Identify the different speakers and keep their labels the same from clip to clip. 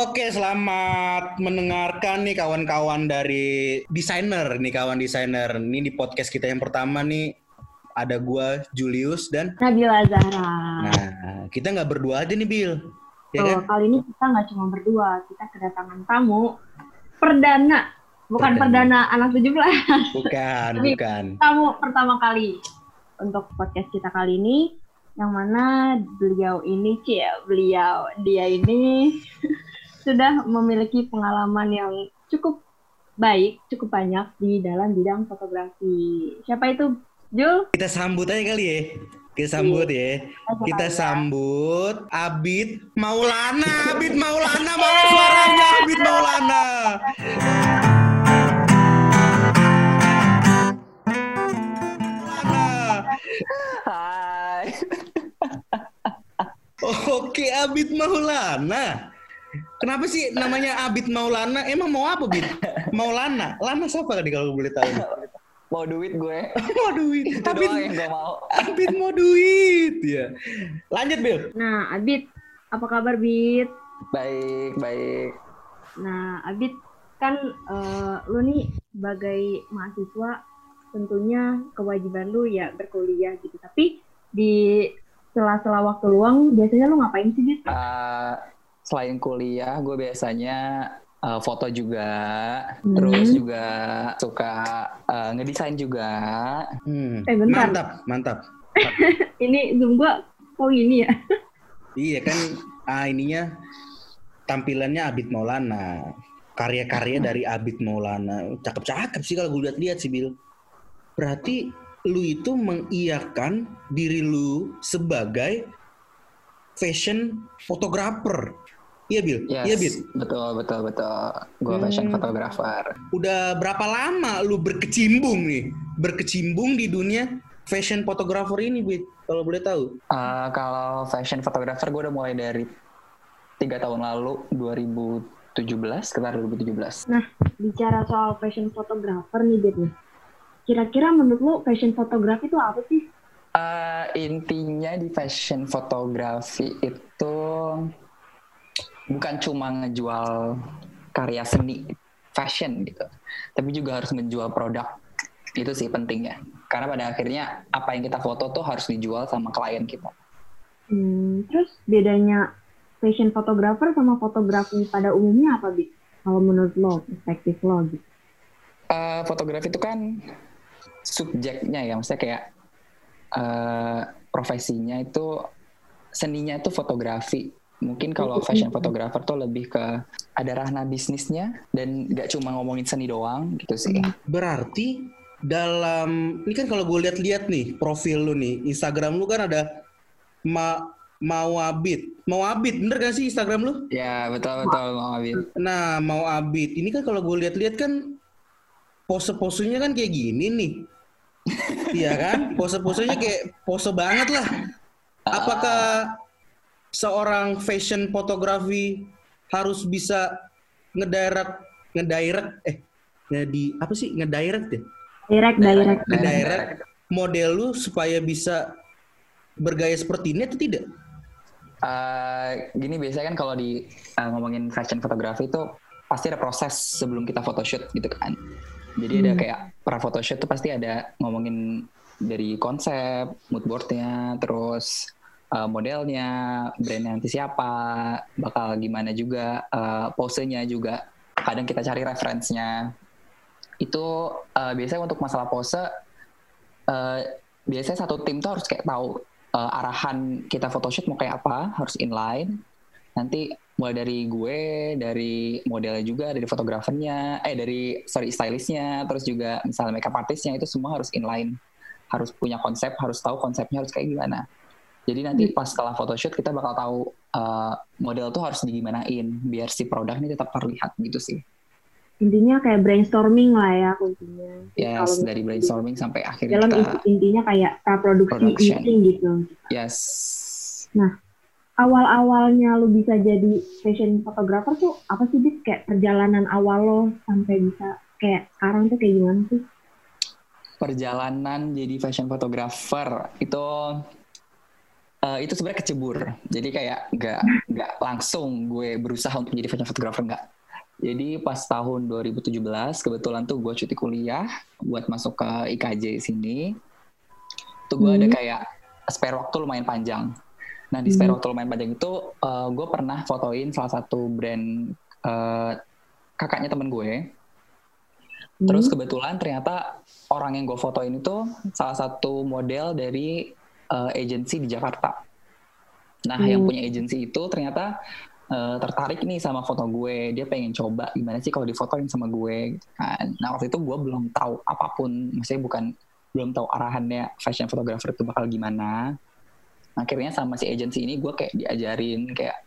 Speaker 1: Oke, selamat mendengarkan nih kawan-kawan dari desainer nih kawan desainer. Ini di podcast kita yang pertama nih ada gua Julius dan
Speaker 2: Nabila Zahra.
Speaker 1: Nah, kita nggak berdua aja nih Bill. Ya
Speaker 2: Tuh,
Speaker 1: kan?
Speaker 2: kali ini kita nggak cuma berdua, kita kedatangan tamu perdana, bukan
Speaker 1: Perdana.
Speaker 2: perdana, anak 17,
Speaker 1: Bukan,
Speaker 2: Tapi-
Speaker 1: bukan.
Speaker 2: tamu pertama kali untuk podcast kita kali ini, yang mana beliau ini, cie, beliau, dia ini sudah memiliki pengalaman yang cukup baik, cukup banyak di dalam bidang fotografi. Siapa itu, Jul?
Speaker 1: Kita sambut aja kali ya. Kita sambut ya. Kita sambut Abid Maulana. Abid Maulana, mana suaranya Abid Maulana? Maulana.
Speaker 3: Hai.
Speaker 1: Oke, Abid Maulana. Kenapa sih namanya Abid Maulana? Emang mau apa, Bid? Maulana. Lana siapa tadi kalau boleh tahu?
Speaker 3: Mau duit gue.
Speaker 1: Mau duit.
Speaker 3: Itu
Speaker 1: Abid,
Speaker 3: doang yang gue mau.
Speaker 1: Abid mau duit. Ya. Lanjut, Bil.
Speaker 2: Nah, Abid, apa kabar, Bid?
Speaker 3: Baik, baik.
Speaker 2: Nah, Abid kan eh, lu nih sebagai mahasiswa tentunya kewajiban lu ya berkuliah gitu. Tapi di sela-sela waktu luang biasanya lu ngapain sih, Bid?
Speaker 3: Eh, selain kuliah, gue biasanya eh, foto juga,
Speaker 2: Hmm.
Speaker 3: terus juga suka eh, ngedesain juga.
Speaker 1: Hmm.
Speaker 2: Eh, bentar.
Speaker 1: Mantap, mantap.
Speaker 2: Ini Zoom gua kok gini ya?
Speaker 1: Iya kan, ah ininya tampilannya Abid Maulana. Karya-karya dari Abid Maulana. Cakep-cakep sih kalau gue lihat-lihat sih, Bil. Berarti lu itu mengiyakan diri lu sebagai fashion photographer. Iya, Bil?
Speaker 3: Yes,
Speaker 1: Iya, Bil?
Speaker 3: betul, betul, betul. Gue fashion
Speaker 1: Hmm.
Speaker 3: photographer.
Speaker 1: Udah berapa lama lu berkecimbung nih? Berkecimbung di dunia fashion photographer ini, Bil? Kalau boleh tahu.
Speaker 3: Eh, kalau fashion photographer, gue udah mulai dari tiga tahun lalu, 2017, sekitar 2017.
Speaker 2: Bicara soal fashion photographer nih, nih. Kira-kira menurut lu fashion photography itu apa sih?
Speaker 3: Eh, intinya di fashion fotografi itu bukan cuma ngejual karya seni fashion gitu, tapi juga harus menjual produk. Itu sih pentingnya. Karena pada akhirnya apa yang kita foto tuh harus dijual sama klien kita.
Speaker 2: Hmm, terus bedanya fashion photographer sama fotografi pada umumnya apa, Bid? Kalau menurut lo, perspektif lo gitu.
Speaker 3: Eh, fotografi itu kan subjeknya ya, maksudnya kayak eh, profesinya itu seninya itu fotografi. Mungkin kalau fashion photographer tuh lebih ke ada ranah bisnisnya dan nggak cuma ngomongin seni doang gitu sih.
Speaker 1: Berarti dalam ini kan kalau gue lihat-lihat nih profil lu nih Instagram lu kan ada ma mau mau abid bener gak sih Instagram lu?
Speaker 3: Ya betul betul Bang Abid.
Speaker 1: Nah mau abid ini kan kalau gue lihat-lihat kan pose-posenya kan kayak gini nih, iya kan? Pose-posenya kayak pose banget lah. Apakah seorang fashion fotografi harus bisa ngedirect ngedirect eh ngedi apa sih ngedirect ya?
Speaker 2: Direct, direct.
Speaker 1: Ngedirect model lu supaya bisa bergaya seperti ini atau tidak?
Speaker 3: Eh, gini biasanya kan kalau di eh, ngomongin fashion fotografi itu pasti ada proses sebelum kita photoshoot gitu kan. Jadi ada
Speaker 2: Hmm.
Speaker 3: kayak pra photoshoot tuh pasti ada ngomongin dari konsep, mood boardnya, terus eh, modelnya, brandnya nanti siapa, bakal gimana juga, eh, posenya juga. Kadang kita cari referensinya. Itu eh, biasanya untuk masalah pose, eh, biasanya satu tim tuh harus kayak tahu eh, arahan kita photoshoot mau kayak apa, harus inline. Nanti mulai dari gue, dari modelnya juga, dari fotografernya, eh dari sorry stylistnya, terus juga misalnya makeup artistnya itu semua harus inline, harus punya konsep, harus tahu konsepnya harus kayak gimana. Jadi nanti pas setelah photoshoot kita bakal tahu eh, model tuh harus digimanain biar si produk ini tetap terlihat gitu sih.
Speaker 2: Intinya kayak brainstorming lah ya kuncinya.
Speaker 3: Yes,
Speaker 2: Kalau
Speaker 3: dari brainstorming sampai akhirnya
Speaker 2: Dalam
Speaker 3: kita
Speaker 2: inti- intinya kayak praproduksi
Speaker 3: Production.
Speaker 2: meeting gitu.
Speaker 3: yes.
Speaker 2: Awal-awalnya lu bisa jadi fashion photographer tuh apa sih, Bid? Kayak perjalanan awal lo sampai bisa kayak sekarang tuh kayak gimana sih?
Speaker 3: perjalanan jadi fashion photographer itu uh, itu sebenarnya kecebur. Jadi kayak nggak nggak langsung gue berusaha untuk jadi fashion photographer nggak. Jadi pas tahun 2017 kebetulan tuh gue cuti kuliah buat masuk ke IKJ sini. Tuh gue hmm. ada kayak spare waktu lumayan panjang. Nah di spare hmm. waktu lumayan panjang itu uh, gue pernah fotoin salah satu brand uh, kakaknya temen gue. Hmm. Terus kebetulan ternyata orang yang gue fotoin itu salah satu model dari uh, agency di Jakarta. Nah, hmm. yang punya agency itu ternyata uh, tertarik nih sama foto gue. Dia pengen coba gimana sih kalau difotoin sama gue. Gitu kan. Nah, waktu itu gue belum tahu apa pun. Maksudnya bukan belum tahu arahannya fashion photographer itu bakal gimana. Akhirnya sama si agency ini gue kayak diajarin kayak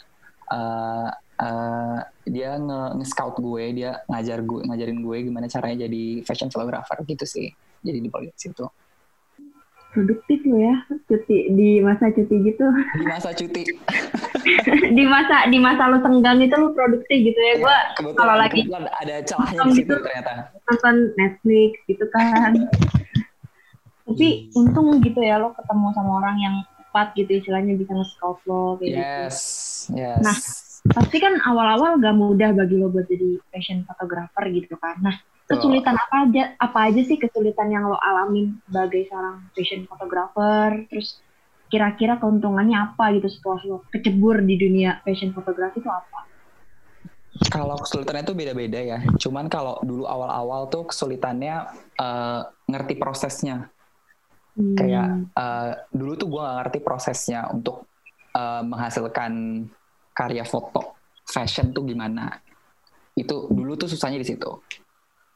Speaker 3: uh, uh, dia nge-scout gue, dia ngajar gue, ngajarin gue gimana caranya jadi fashion photographer gitu sih. Jadi di situ
Speaker 2: produktif lo ya cuti di masa cuti gitu
Speaker 3: di masa cuti
Speaker 2: di masa di masa lo senggang itu lo produktif gitu ya, gue kalau lagi
Speaker 3: ada celahnya di situ gitu, ternyata
Speaker 2: nonton Netflix gitu kan tapi untung gitu ya lo ketemu sama orang yang tepat gitu istilahnya bisa nge-scout lo
Speaker 3: kayak gitu. yes, gitu. yes.
Speaker 2: nah pasti kan awal-awal gak mudah bagi lo buat jadi fashion photographer gitu kan nah kesulitan apa aja apa aja sih kesulitan yang lo alamin sebagai seorang fashion photographer terus kira-kira keuntungannya apa gitu setelah lo kecebur di dunia fashion fotografi itu apa?
Speaker 3: Kalau kesulitannya itu beda-beda ya. Cuman kalau dulu awal-awal tuh kesulitannya uh, ngerti prosesnya. Hmm. Kayak uh, dulu tuh gue gak ngerti prosesnya untuk uh, menghasilkan karya foto fashion tuh gimana. Itu dulu tuh susahnya di situ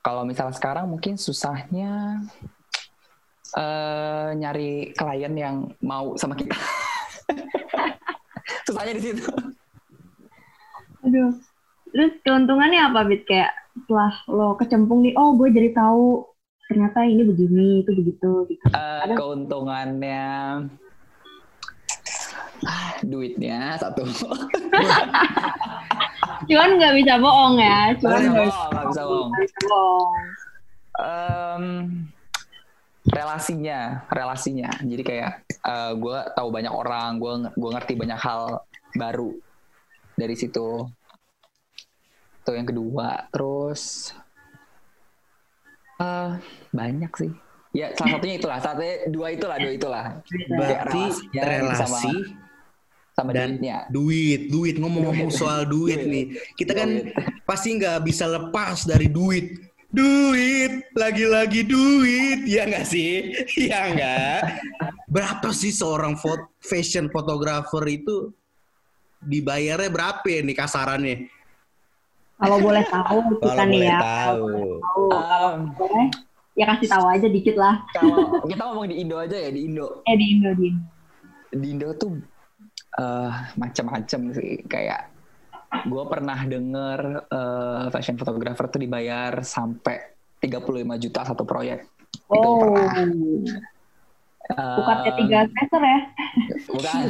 Speaker 3: kalau misalnya sekarang mungkin susahnya uh, nyari klien yang mau sama kita. susahnya di situ.
Speaker 2: Aduh. Terus keuntungannya apa, Bit? Kayak setelah lo kecempung nih, oh gue jadi tahu ternyata ini begini, itu begitu. Gitu.
Speaker 3: Uh, keuntungannya ah, duitnya satu.
Speaker 2: Cuman nggak bisa bohong ya. Cuman
Speaker 3: nggak bisa, bohong, bisa bohong. bohong. Um, relasinya, relasinya. Jadi kayak uh, eh, gue tahu banyak orang, gue gue ngerti banyak hal baru dari situ. Itu yang kedua. Terus uh, banyak sih. Ya salah satunya itulah, satunya dua itulah, dua itulah.
Speaker 1: Berarti relasi
Speaker 3: sama dan duitnya.
Speaker 1: Duit, duit ngomong-ngomong soal duit nih. Kita kan pasti nggak bisa lepas dari duit. Duit, lagi-lagi duit, ya nggak sih? Ya nggak? Berapa sih seorang fot fashion photographer itu dibayarnya berapa ya nih kasarannya?
Speaker 2: Kalau boleh tahu kita nih ya. Tahu. tahu. Um, boleh, ya kasih tahu aja dikit lah.
Speaker 3: Kalau kita ngomong di Indo aja ya di Indo.
Speaker 2: Eh di Indo di Indo.
Speaker 3: Di Indo tuh uh, macam-macam sih. Kayak gue pernah denger uh, fashion photographer tuh dibayar sampai 35 juta satu proyek.
Speaker 2: Oh. itu pernah. Bukan uh, tiga semester ya?
Speaker 3: bukan.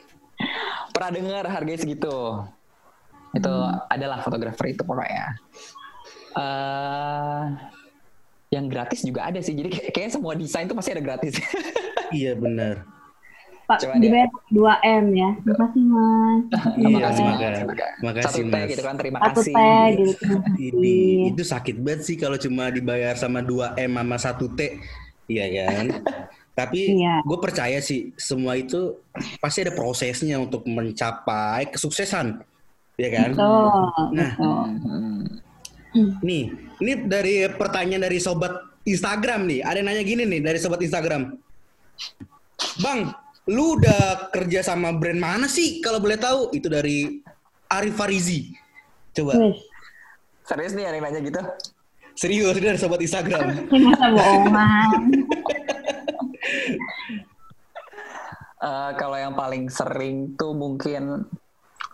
Speaker 3: Pernah dengar harganya segitu. Itu hmm. adalah fotografer itu pokoknya. Uh, yang gratis juga ada sih. Jadi kayak semua desain tuh pasti ada gratis.
Speaker 1: Iya benar
Speaker 2: Pak dibayar dua M ya. Terima kasih Mas.
Speaker 1: Terima kasih Terima kasih Mas.
Speaker 3: gitu kan terima kasih.
Speaker 2: Satu teh gitu.
Speaker 1: Ini itu sakit banget sih kalau cuma dibayar sama dua M sama satu T. Iya kan? Tapi iya. gue percaya sih semua itu pasti ada prosesnya untuk mencapai kesuksesan, ya kan?
Speaker 2: Betul,
Speaker 1: nah, nih, ini dari pertanyaan dari sobat Instagram nih, ada yang nanya gini nih dari sobat Instagram, Bang, lu udah kerja sama brand mana sih kalau boleh tahu? Itu dari Arif Farizi. Coba.
Speaker 3: Serius nih yang nanya gitu?
Speaker 1: Serius, ini dari sobat Instagram.
Speaker 2: Masa bohongan.
Speaker 3: uh, kalau yang paling sering tuh mungkin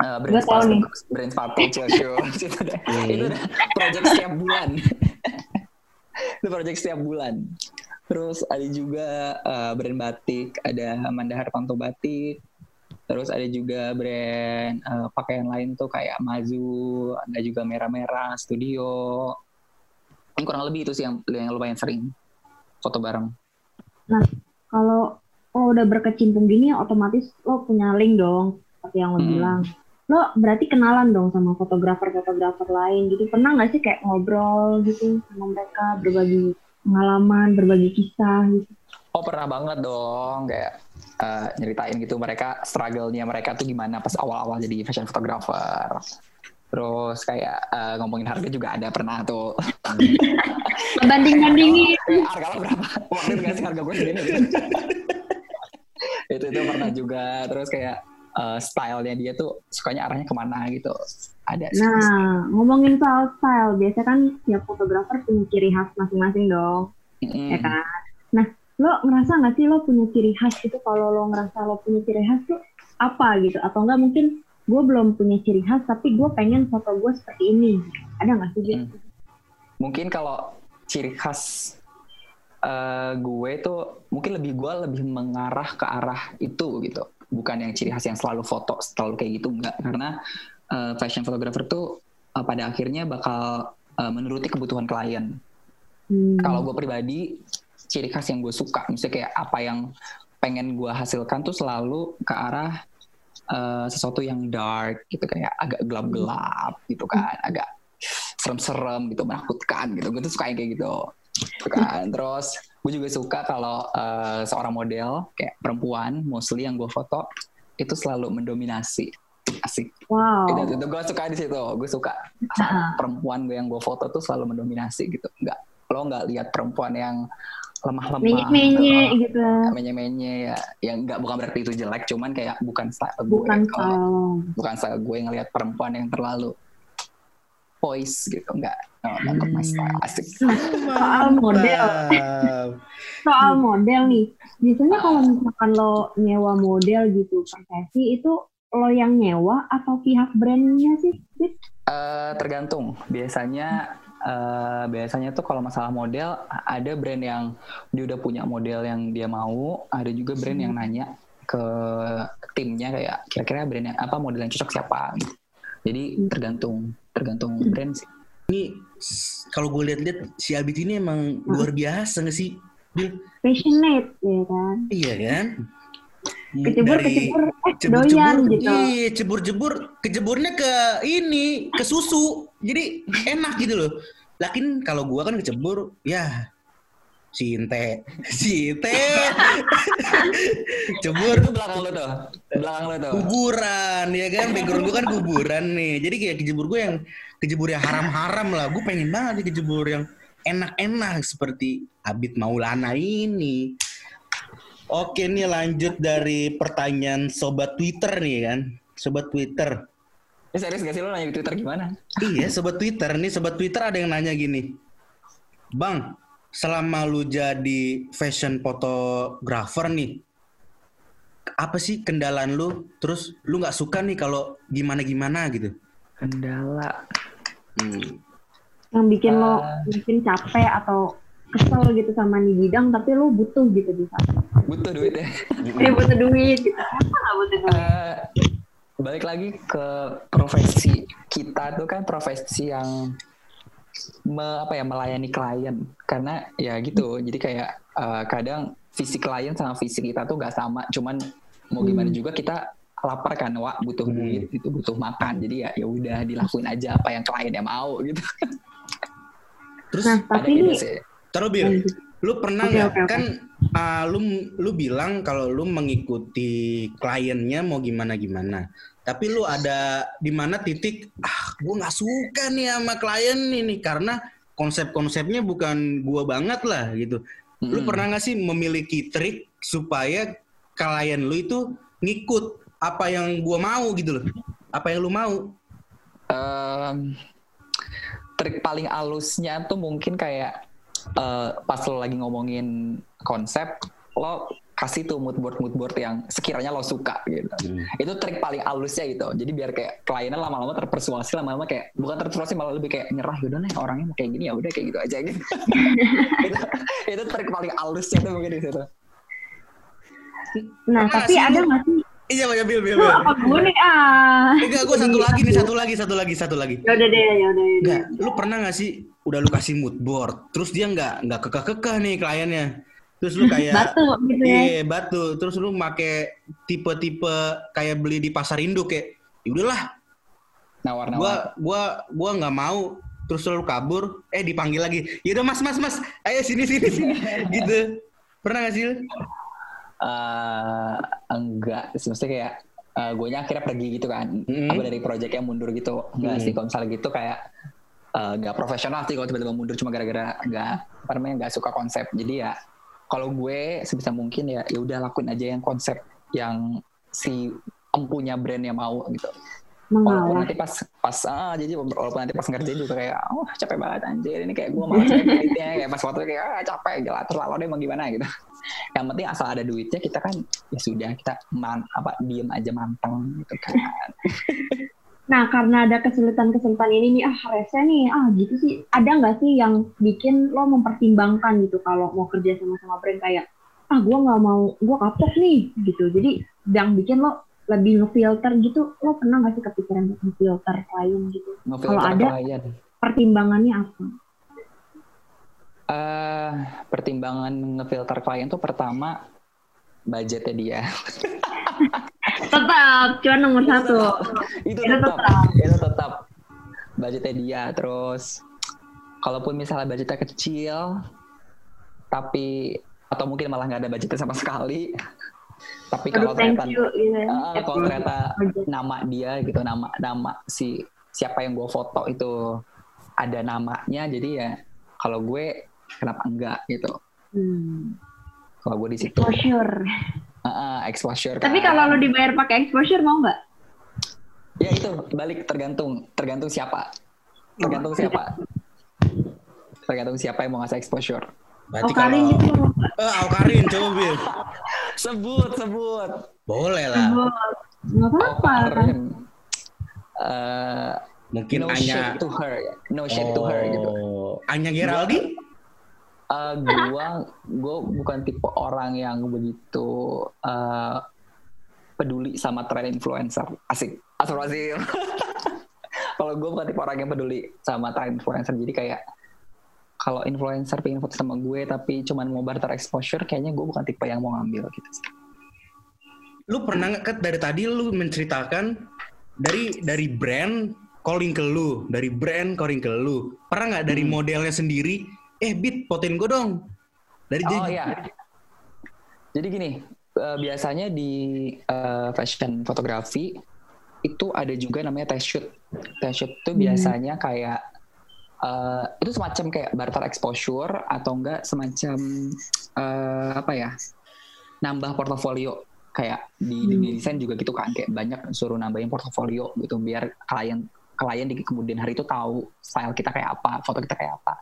Speaker 3: uh, brand sepatu, brand sepatu, itu udah, itu udah project setiap bulan. itu project setiap bulan. Terus ada juga uh, brand batik, ada Amanda Hartanto Batik. Terus ada juga brand uh, pakaian lain tuh kayak Mazu, ada juga Merah Merah Studio. Kurang lebih itu sih yang, yang lumayan sering foto bareng.
Speaker 2: Nah, kalau lo udah berkecimpung gini otomatis lo punya link dong seperti yang lo
Speaker 3: Hmm.
Speaker 2: bilang lo berarti kenalan dong sama fotografer-fotografer lain gitu pernah nggak sih kayak ngobrol gitu sama mereka berbagi pengalaman berbagi kisah gitu
Speaker 3: Oh pernah banget dong kayak eh, nyeritain gitu mereka struggle-nya mereka tuh gimana pas awal-awal jadi fashion photographer. Terus kayak eh, ngomongin harga juga ada pernah tuh.
Speaker 2: banding bandingin
Speaker 3: Kayak harga lo berapa? Waktu itu ngasih harga gue segini. itu itu pernah juga. Terus kayak eh, stylenya dia tuh sukanya arahnya ke mana gitu. Ada sih.
Speaker 2: nah ngomongin soal style biasa kan tiap fotografer punya ciri khas masing-masing dong
Speaker 3: Mm-mm.
Speaker 2: ya kan nah lo ngerasa nggak sih lo punya ciri khas itu kalau lo ngerasa lo punya ciri khas tuh apa gitu atau enggak mungkin gue belum punya ciri khas tapi gue pengen foto gue seperti ini ada nggak sih gitu
Speaker 3: Hmm. Mungkin kalau ciri khas eh, gue tuh mungkin lebih gue lebih mengarah ke arah itu gitu. Bukan yang ciri khas yang selalu foto, selalu kayak gitu enggak. Karena eh, fashion photographer tuh eh, pada akhirnya bakal eh, menuruti kebutuhan klien.
Speaker 2: Hmm.
Speaker 3: Kalau gue pribadi, ciri khas yang gue suka, misalnya kayak apa yang pengen gue hasilkan tuh selalu ke arah eh, sesuatu yang dark gitu kayak agak gelap-gelap gitu kan, agak serem-serem gitu, menakutkan gitu. Gue tuh suka yang kayak gitu. Gitu kan. Terus gue juga suka kalau eh, seorang model kayak perempuan, mostly yang gue foto itu selalu mendominasi. Asik.
Speaker 2: wow
Speaker 3: Itu, itu gue suka di situ. Gue suka
Speaker 2: Ah.
Speaker 3: perempuan gue yang gue foto tuh selalu mendominasi gitu. Enggak lo nggak lihat perempuan yang lemah-lemah,
Speaker 2: menye-menye gitu
Speaker 3: menye-menye ya, yang nggak bukan berarti itu jelek, cuman kayak bukan style gue.
Speaker 2: bukan
Speaker 3: Kalau-
Speaker 2: style
Speaker 3: bukan style gue ngelihat perempuan yang terlalu poise gitu, enggak. No, not my style. Asik.
Speaker 2: Soal model. Soal model nih biasanya kalau misalkan lo nyewa model gitu profesi itu lo yang nyewa atau pihak brandnya sih?
Speaker 3: Eh, tergantung. Biasanya eh, biasanya tuh kalau masalah model ada brand yang dia udah punya model yang dia mau, ada juga brand yang nanya ke timnya kayak kira-kira brand yang apa model yang cocok siapa. Jadi tergantung tergantung brand sih.
Speaker 1: Ini kalau gue lihat-lihat si Abid ini emang luar biasa nggak sih?
Speaker 2: Passionate ya kan
Speaker 1: iya kan?
Speaker 2: kecebur
Speaker 1: Dari
Speaker 2: kecebur eh doyan gitu
Speaker 1: iya cebur-cebur, kejeburnya ke ini, ke susu, jadi enak gitu loh. Lakin kalau gua kan kecebur, ya Sinte, Sinte, cebur.
Speaker 3: Itu belakang lo tuh. Belakang lo tuh.
Speaker 1: kuburan ya kan? Background gue kan kuburan nih. Jadi kayak kejebur gue yang kejebur yang haram-haram lah. Gue pengen banget nih kejebur yang enak-enak seperti Abid Maulana ini. Oke nih lanjut dari pertanyaan sobat Twitter nih kan? Sobat Twitter.
Speaker 3: Ini serius gak sih lo nanya di Twitter gimana?
Speaker 1: iya sobat Twitter nih. Sobat Twitter ada yang nanya gini. Bang selama lu jadi fashion photographer nih apa sih kendalaan lu terus lu nggak suka nih kalau gimana gimana gitu
Speaker 3: Kendala.
Speaker 1: Hmm.
Speaker 2: yang bikin lo
Speaker 3: Ah.
Speaker 2: mungkin capek atau kesel gitu sama nih bidang tapi lo butuh gitu di itu.
Speaker 3: Butuh duit ya.
Speaker 2: Eh, butuh duit gitu apa nggak butuh duit
Speaker 3: Eh, balik lagi ke profesi kita tuh kan profesi yang me- apa ya melayani klien. Karena ya gitu jadi kayak eh, kadang visi klien sama visi kita tuh gak sama. Cuman mau gimana juga kita lapar kan wah butuh
Speaker 1: Hmm.
Speaker 3: duit itu butuh makan. Jadi ya ya udah dilakuin aja apa yang kliennya mau gitu.
Speaker 1: Terus
Speaker 2: nah tapi
Speaker 3: gitu
Speaker 2: ini
Speaker 3: sih.
Speaker 1: Terus lu pernah nggak?
Speaker 2: oke, oke.
Speaker 1: kan ah, lu lu bilang kalau lu mengikuti kliennya mau gimana gimana. Tapi lu ada di mana titik ah gue nggak suka nih sama klien ini karena konsep-konsepnya bukan gua banget lah gitu. Lu
Speaker 3: Mm-mm.
Speaker 1: pernah nggak sih memiliki trik supaya klien lu itu ngikut apa yang gua mau gitu loh? Apa yang lu mau?
Speaker 3: Em, trik paling alusnya tuh mungkin kayak eh, pas lo lagi ngomongin konsep lo kasih tuh mood board mood board yang sekiranya lo suka gitu. Itu trik paling alusnya gitu. Jadi biar kayak kliennya lama-lama terpersuasi lama-lama kayak bukan terpersuasi malah lebih kayak nyerah yaudah nih orangnya mau kayak gini ya udah kayak gitu aja gitu. Itu, itu trik paling alusnya tuh mungkin di situ.
Speaker 2: Nah
Speaker 1: Pernah
Speaker 2: tapi ada nggak sih?
Speaker 1: Iya Pak Bil Bil Bil.
Speaker 2: apa gue nih? Ah.
Speaker 1: Enggak gue satu lagi nih satu lagi satu lagi satu lagi.
Speaker 2: Ya udah deh ya udah ya udah.
Speaker 1: Enggak, lu pernah gak sih udah lu kasih mood board, terus dia nggak nggak kekeh-kekeh nih kliennya, Terus lu kayak
Speaker 2: Batu gitu ya.
Speaker 1: Iya, batu. Terus lu make tipe-tipe kayak beli di pasar induk kayak, ya udahlah, gua
Speaker 3: Nawar-nawar.
Speaker 1: gua gua nggak mau. Terus lu kabur, eh dipanggil lagi. Ya udah Mas, Mas, Mas. Ayo sini sini sini. gitu. Pernah gak sih? lu?
Speaker 3: Eh, enggak, maksudnya kayak eh gue akhirnya pergi gitu kan,
Speaker 1: Mm.
Speaker 3: apa dari proyeknya mundur gitu, enggak
Speaker 1: Mm.
Speaker 3: sih kalau misalnya gitu kayak eh, nggak profesional sih kalau tiba-tiba mundur cuma gara-gara nggak apa namanya nggak suka konsep, jadi ya kalau gue sebisa mungkin ya ya udah lakuin aja yang konsep yang si empunya brandnya mau gitu. Walaupun
Speaker 2: Mengalah.
Speaker 3: nanti pas pas ah jadi walaupun nanti pas ngerjain juga kayak oh capek banget anjir ini kayak gue malas editnya kayak pas waktu kayak ah, capek gila terus lalu deh mau gimana gitu. Yang penting asal ada duitnya kita kan ya sudah kita man apa diem aja manteng gitu kan.
Speaker 2: Nah, karena ada kesulitan-kesulitan ini nih, ah rese nih, ah gitu sih. Ada nggak sih yang bikin lo mempertimbangkan gitu kalau mau kerja sama-sama brand kayak, ah gue nggak mau, gue kapok nih gitu. Jadi yang bikin lo lebih ngefilter gitu, lo pernah nggak sih kepikiran ngefilter klien gitu?
Speaker 3: Ngefilter
Speaker 2: Kalau ada-
Speaker 3: klien.
Speaker 2: Pertimbangannya apa?
Speaker 3: Eh, pertimbangan ngefilter klien tuh pertama budgetnya dia.
Speaker 2: Tetap, cuan nomor satu.
Speaker 3: itu
Speaker 2: Itu
Speaker 3: tetap,
Speaker 2: tetap.
Speaker 3: itu tetap budgetnya dia terus kalaupun misalnya budgetnya kecil tapi atau mungkin malah nggak ada budgetnya sama sekali tapi kalau ternyata
Speaker 2: you.
Speaker 3: Ah, kalau ternyata nama dia gitu nama nama si siapa yang gue foto itu ada namanya jadi ya kalau gue kenapa enggak gitu
Speaker 2: Hmm.
Speaker 3: kalau gue di situ
Speaker 2: Exposure.
Speaker 3: Ah, ah, exposure
Speaker 2: Tapi
Speaker 3: kan.
Speaker 2: kalau lo dibayar pakai exposure mau nggak?
Speaker 3: ya itu balik tergantung tergantung siapa tergantung siapa tergantung siapa yang mau ngasih exposure
Speaker 2: Oh,
Speaker 1: Berarti
Speaker 2: Karin
Speaker 1: kalau
Speaker 2: gitu nggak?
Speaker 1: eh Aukarin coba Bil.
Speaker 3: sebut sebut
Speaker 1: Boleh lah.
Speaker 2: Nggak apa-apa.
Speaker 3: Karin. Eh,
Speaker 1: Mungkin
Speaker 3: no
Speaker 1: Anya
Speaker 3: shade to her no shade to her gitu
Speaker 1: Oh, Anya Geraldi?
Speaker 3: Eh, gua gua bukan tipe orang yang begitu eh, peduli sama tren influencer asik asal kalau gue bukan tipe orang yang peduli sama tren influencer jadi kayak kalau influencer pengen foto sama gue tapi cuman mau barter exposure kayaknya gue bukan tipe yang mau ngambil gitu sih.
Speaker 1: Lu pernah nggak Kat, dari tadi lu menceritakan dari dari brand calling ke lu, dari brand calling ke lu. Pernah nggak dari
Speaker 3: Hmm.
Speaker 1: modelnya sendiri? Eh, Bit, fotoin gue dong. Dari
Speaker 3: Oh iya. Jadi gini, eh, biasanya di eh, fashion fotografi itu ada juga namanya test shoot. Test shoot itu
Speaker 2: Hmm.
Speaker 3: biasanya kayak eh, itu semacam kayak barter exposure atau enggak semacam eh, apa ya? Nambah portofolio kayak di
Speaker 2: Hmm.
Speaker 3: dunia desain juga gitu kan kayak banyak suruh nambahin portofolio gitu biar klien klien di kemudian hari itu tahu style kita kayak apa, foto kita kayak apa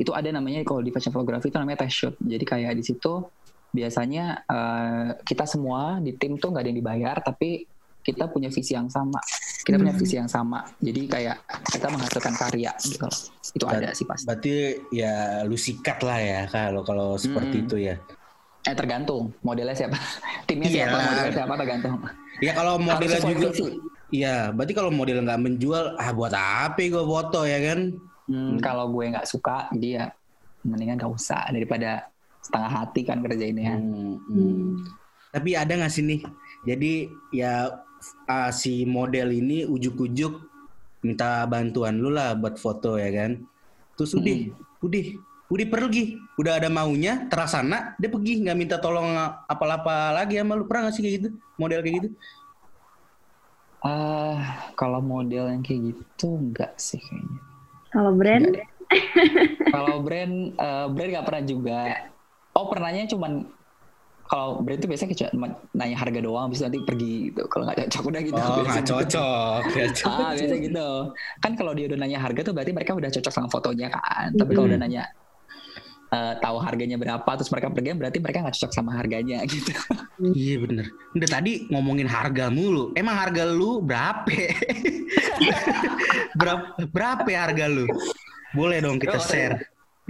Speaker 3: itu ada namanya kalau di fashion photography itu namanya test shoot. Jadi kayak di situ biasanya eh, kita semua di tim tuh nggak ada yang dibayar, tapi kita punya visi yang sama. Kita punya
Speaker 2: Hmm.
Speaker 3: visi yang sama. Jadi kayak kita menghasilkan karya gitu. Itu
Speaker 1: Ber-
Speaker 3: ada sih pasti.
Speaker 1: Berarti ya lu sikat lah ya kalau kalau seperti
Speaker 3: Mm-mm.
Speaker 1: itu ya.
Speaker 3: Eh tergantung modelnya siapa, timnya
Speaker 1: Iya.
Speaker 3: siapa, modelnya siapa tergantung.
Speaker 1: Ya kalau modelnya juga. Iya, berarti kalau model nggak menjual, ah buat apa gue foto ya kan?
Speaker 3: Hmm, kalau gue nggak suka, jadi ya mendingan nggak usah daripada setengah hati kan kerjainnya.
Speaker 1: Hmm, hmm.
Speaker 2: Hmm.
Speaker 1: Tapi ada nggak sih nih? Jadi ya ah, si model ini ujuk-ujuk minta bantuan lu lah buat foto ya kan? Terus udah, udah, udah pergi, udah ada maunya, terasana dia pergi nggak minta tolong apa-apa lagi sama lu pernah nggak sih kayak gitu? Model kayak gitu?
Speaker 3: Ah, kalau model yang kayak gitu enggak sih kayaknya.
Speaker 2: Kalau brand,
Speaker 3: kalau brand, eh, brand nggak pernah juga. Oh pernahnya cuman kalau brand itu biasanya kayak cuma nanya harga doang, habis itu nanti pergi gitu. Kalau nggak cocok udah gitu.
Speaker 1: Oh nggak
Speaker 3: gitu.
Speaker 1: cocok, nggak
Speaker 3: Ah,
Speaker 1: cocok.
Speaker 3: biasa gitu. Kan kalau dia udah nanya harga tuh berarti mereka udah cocok sama fotonya kan. Tapi kalau
Speaker 2: Mhm.
Speaker 3: udah nanya eh, tahu harganya berapa terus mereka pergi berarti mereka nggak cocok sama harganya gitu.
Speaker 1: Iya bener. Udah tadi ngomongin harga mulu. Emang harga lu berapa? berapa, berapa ya harga lu? Boleh dong kita share.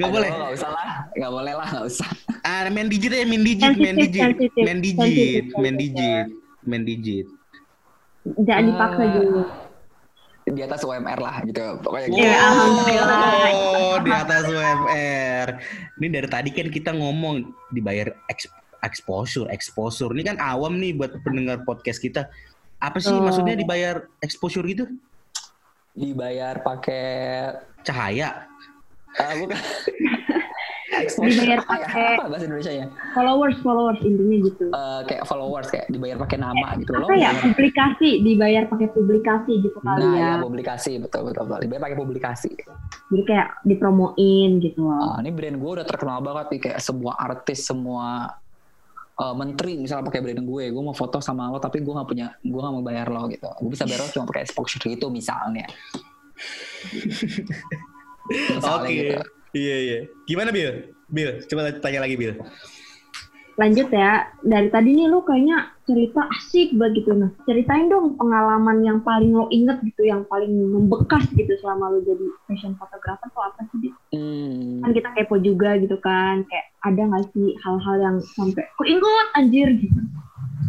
Speaker 1: Gak
Speaker 3: Aduh,
Speaker 1: boleh.
Speaker 3: Nggak usah lah, nggak boleh lah, nggak usah.
Speaker 1: Ah, main digit ya, main digit, main digit, main digit, main digit, main digit.
Speaker 2: jangan dipaksa
Speaker 3: Ah.
Speaker 2: dulu.
Speaker 3: Di atas UMR lah gitu pokoknya
Speaker 2: Iya,
Speaker 3: gitu.
Speaker 2: alhamdulillah.
Speaker 1: Oh, di atas UMR. Ini dari tadi kan kita ngomong dibayar exposure, exposure. Ini kan awam nih buat pendengar podcast kita. Apa sih
Speaker 2: Oh.
Speaker 1: maksudnya dibayar exposure gitu?
Speaker 3: dibayar pakai
Speaker 1: Cahaya.
Speaker 3: ah, bukan
Speaker 2: Dibayar
Speaker 3: ya?
Speaker 2: pakai-
Speaker 3: apa bahasa Indonesia nya
Speaker 2: Followers, followers intinya gitu.
Speaker 3: Eh, kayak followers kayak dibayar pakai nama gitu loh
Speaker 2: Apa ya?
Speaker 3: bayar-
Speaker 2: Publikasi, dibayar pakai publikasi gitu kali
Speaker 3: nah
Speaker 2: ya.
Speaker 3: ya publikasi betul betul betul dibayar pakai publikasi
Speaker 2: Jadi kayak dipromoin gitu loh.
Speaker 3: Ah, ini brand gue udah terkenal banget nih kayak semua artis semua eh, menteri misalnya pakai brand gue gue mau foto sama lo tapi gue nggak punya gue nggak mau bayar lo gitu gue bisa bayar lo cuma pakai exposure gitu misalnya misalnya
Speaker 1: Oke.
Speaker 3: gitu
Speaker 1: Iya, iya. Gimana, Bill? Bill, coba tanya lagi, Bill.
Speaker 2: Lanjut ya, dari tadi nih lu kayaknya cerita asik banget gitu. Nah, ceritain dong pengalaman yang paling lo inget gitu, yang paling membekas gitu selama lo jadi fashion photographer tuh apa sih?
Speaker 3: Hmm,
Speaker 2: Kan kita kepo juga gitu kan, kayak ada nggak sih hal-hal yang sampai kok inget anjir gitu.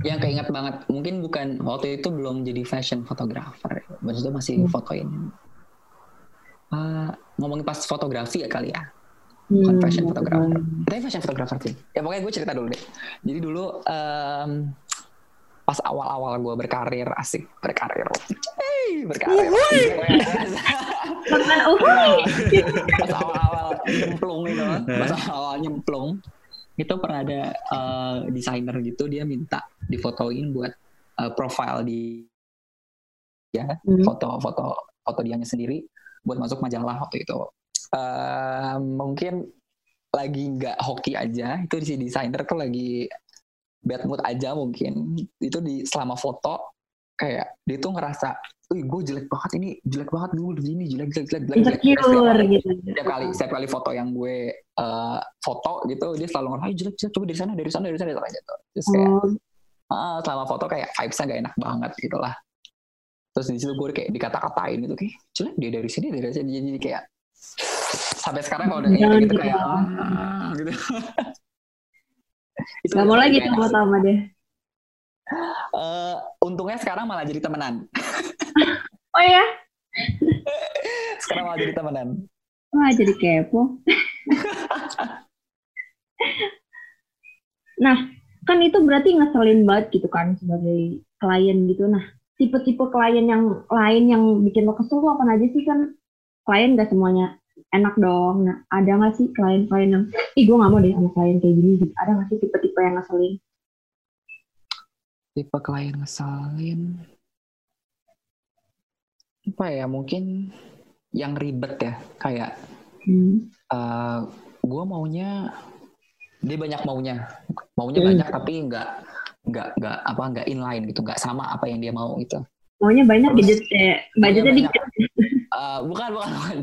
Speaker 3: yang keinget banget mungkin bukan waktu itu belum jadi fashion photographer maksudnya masih
Speaker 2: Hmm.
Speaker 3: fotoin Ah, ngomongin pas fotografi ya kali ya bukan
Speaker 2: Hmm,
Speaker 3: fashion photographer. Tapi fashion photographer sih. Ya pokoknya gue cerita dulu deh. Jadi dulu em, pas awal-awal gue berkarir asik berkarir, Hey, berkarir.
Speaker 2: Makan uhuy.
Speaker 3: pas awal-awal nyemplung itu, pas awal nyemplung itu pernah ada eh, desainer gitu dia minta difotoin buat eh, profile di ya
Speaker 2: Hmm.
Speaker 3: foto-foto foto dianya sendiri buat masuk majalah waktu itu. Eh, mungkin lagi nggak hoki aja itu si desainer tuh lagi bad mood aja mungkin itu di selama foto kayak dia tuh ngerasa, wih gue jelek banget ini jelek banget gue begini jelek jelek jelek jelek jelek." Setiap kali-
Speaker 2: gitu.
Speaker 3: setiap kali setiap kali foto yang gue eh, foto gitu dia selalu ngerasa "Ay, jelek jelek coba dari sana dari sana dari sana dari sana gitu terus kayak
Speaker 2: Oh,
Speaker 3: ah, selama foto kayak vibesnya gak enak banget gitu lah terus di situ gue kayak dikata-katain gitu kayak jelek dia dari sini dari sini jadi kayak sampai sekarang kalau udah kayak gitu kayak
Speaker 2: lah.
Speaker 3: "Ah," gitu Itu
Speaker 2: Gak mau lagi tuh sama dia.
Speaker 3: Eh, untungnya sekarang malah jadi temenan
Speaker 2: Oh ya?
Speaker 3: sekarang malah jadi temenan
Speaker 2: Wah, jadi kepo. nah, kan itu berarti ngeselin banget gitu kan sebagai klien gitu. Nah, tipe-tipe klien yang lain yang bikin lo kesel apa aja sih kan? Klien gak semuanya enak dong. Nah, ada gak sih klien-klien yang, ih gue gak mau deh sama klien kayak gini gitu. Ada gak sih tipe-tipe yang ngeselin?
Speaker 3: tipe klien ngesalin apa ya mungkin yang ribet ya kayak
Speaker 2: Hmm.
Speaker 3: gue maunya dia banyak maunya maunya
Speaker 2: Hmm.
Speaker 3: banyak tapi nggak nggak nggak apa nggak inline gitu nggak sama apa yang dia mau gitu.
Speaker 2: Maunya banyak
Speaker 3: Terus,
Speaker 2: budget eh, budgetnya dikit.
Speaker 3: Eh, bukan bukan bukan.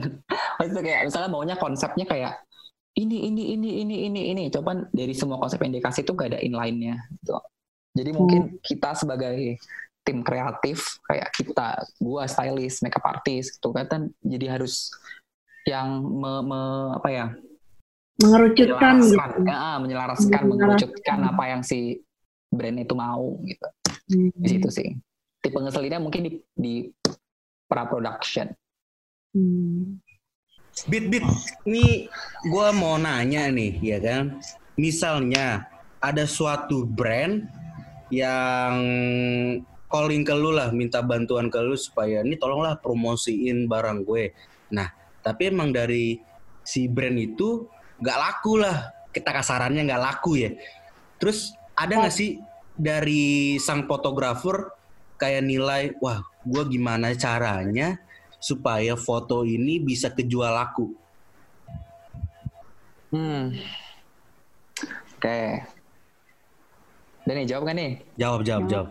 Speaker 3: Maksudnya kayak misalnya maunya konsepnya kayak ini ini ini ini ini ini. Coba dari semua konsep yang dikasih tuh gak ada inline-nya gitu. Jadi mungkin kita sebagai tim kreatif kayak kita gua stylist makeup artist gitu kan jadi harus yang me, me- apa ya?
Speaker 2: Mengerucutkan gitu.
Speaker 3: menyelaraskan, ya, menyelaraskan,
Speaker 2: Menyelaraskan.
Speaker 3: mengerucutkan apa yang si brand itu mau gitu.
Speaker 2: Hmm.
Speaker 3: Di situ sih. Tipe ngeselinnya mungkin di, di pra production.
Speaker 2: Hmm.
Speaker 1: Bit, bit. Ini gua mau nanya nih, ya kan? Misalnya ada suatu brand yang calling ke lu lah, minta bantuan ke lu supaya ini tolonglah promosiin barang gue. Nah, tapi emang dari si brand itu nggak laku lah, kita kasarannya nggak laku ya. Terus ada nggak sih dari sang fotografer kayak nilai, wah, gue gimana caranya supaya foto ini bisa kejual laku?
Speaker 3: Hmm. Oke. Udah nih jawab kan nih?
Speaker 1: Jawab, jawab, jawab.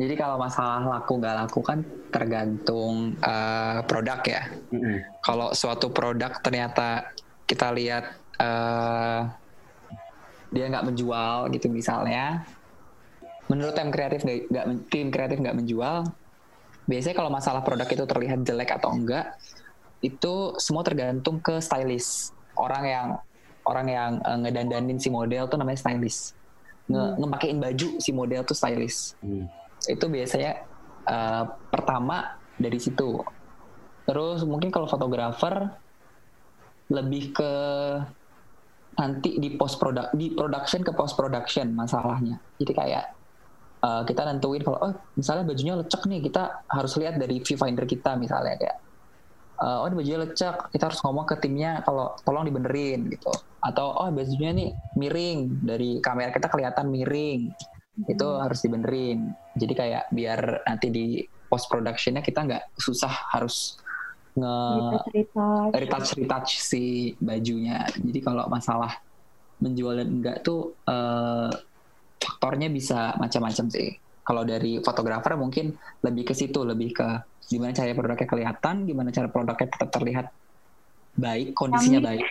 Speaker 3: Jadi kalau masalah laku nggak laku kan tergantung eh, produk ya.
Speaker 1: Mm-mm.
Speaker 3: Kalau suatu produk ternyata kita lihat eh, dia nggak menjual gitu misalnya, menurut tim kreatif nggak tim kreatif nggak menjual, biasanya kalau masalah produk itu terlihat jelek atau enggak, itu semua tergantung ke stylist. Orang yang orang yang eh, ngedandanin si model tuh namanya stylist, Nge, ngemakein baju si model tuh stylist.
Speaker 1: Hmm.
Speaker 3: itu biasanya eh, pertama dari situ. Terus mungkin kalau fotografer lebih ke nanti di post produk di production ke post production masalahnya. Jadi kayak uh, kita nentuin kalau oh misalnya bajunya lecek nih kita harus lihat dari viewfinder kita misalnya kayak uh, oh ini bajunya lecek kita harus ngomong ke timnya kalau tolong dibenerin gitu atau oh bajunya nih miring dari kamera kita kelihatan miring itu hmm. harus dibenerin jadi kayak biar nanti di post productionnya kita nggak susah harus nge retouch retouch si bajunya. Jadi kalau masalah menjual dan enggak tuh uh, faktornya bisa macam-macam sih. Kalau dari fotografer mungkin lebih ke situ lebih ke gimana cara produknya kelihatan gimana cara produknya tetap terlihat baik kondisinya Kami. baik.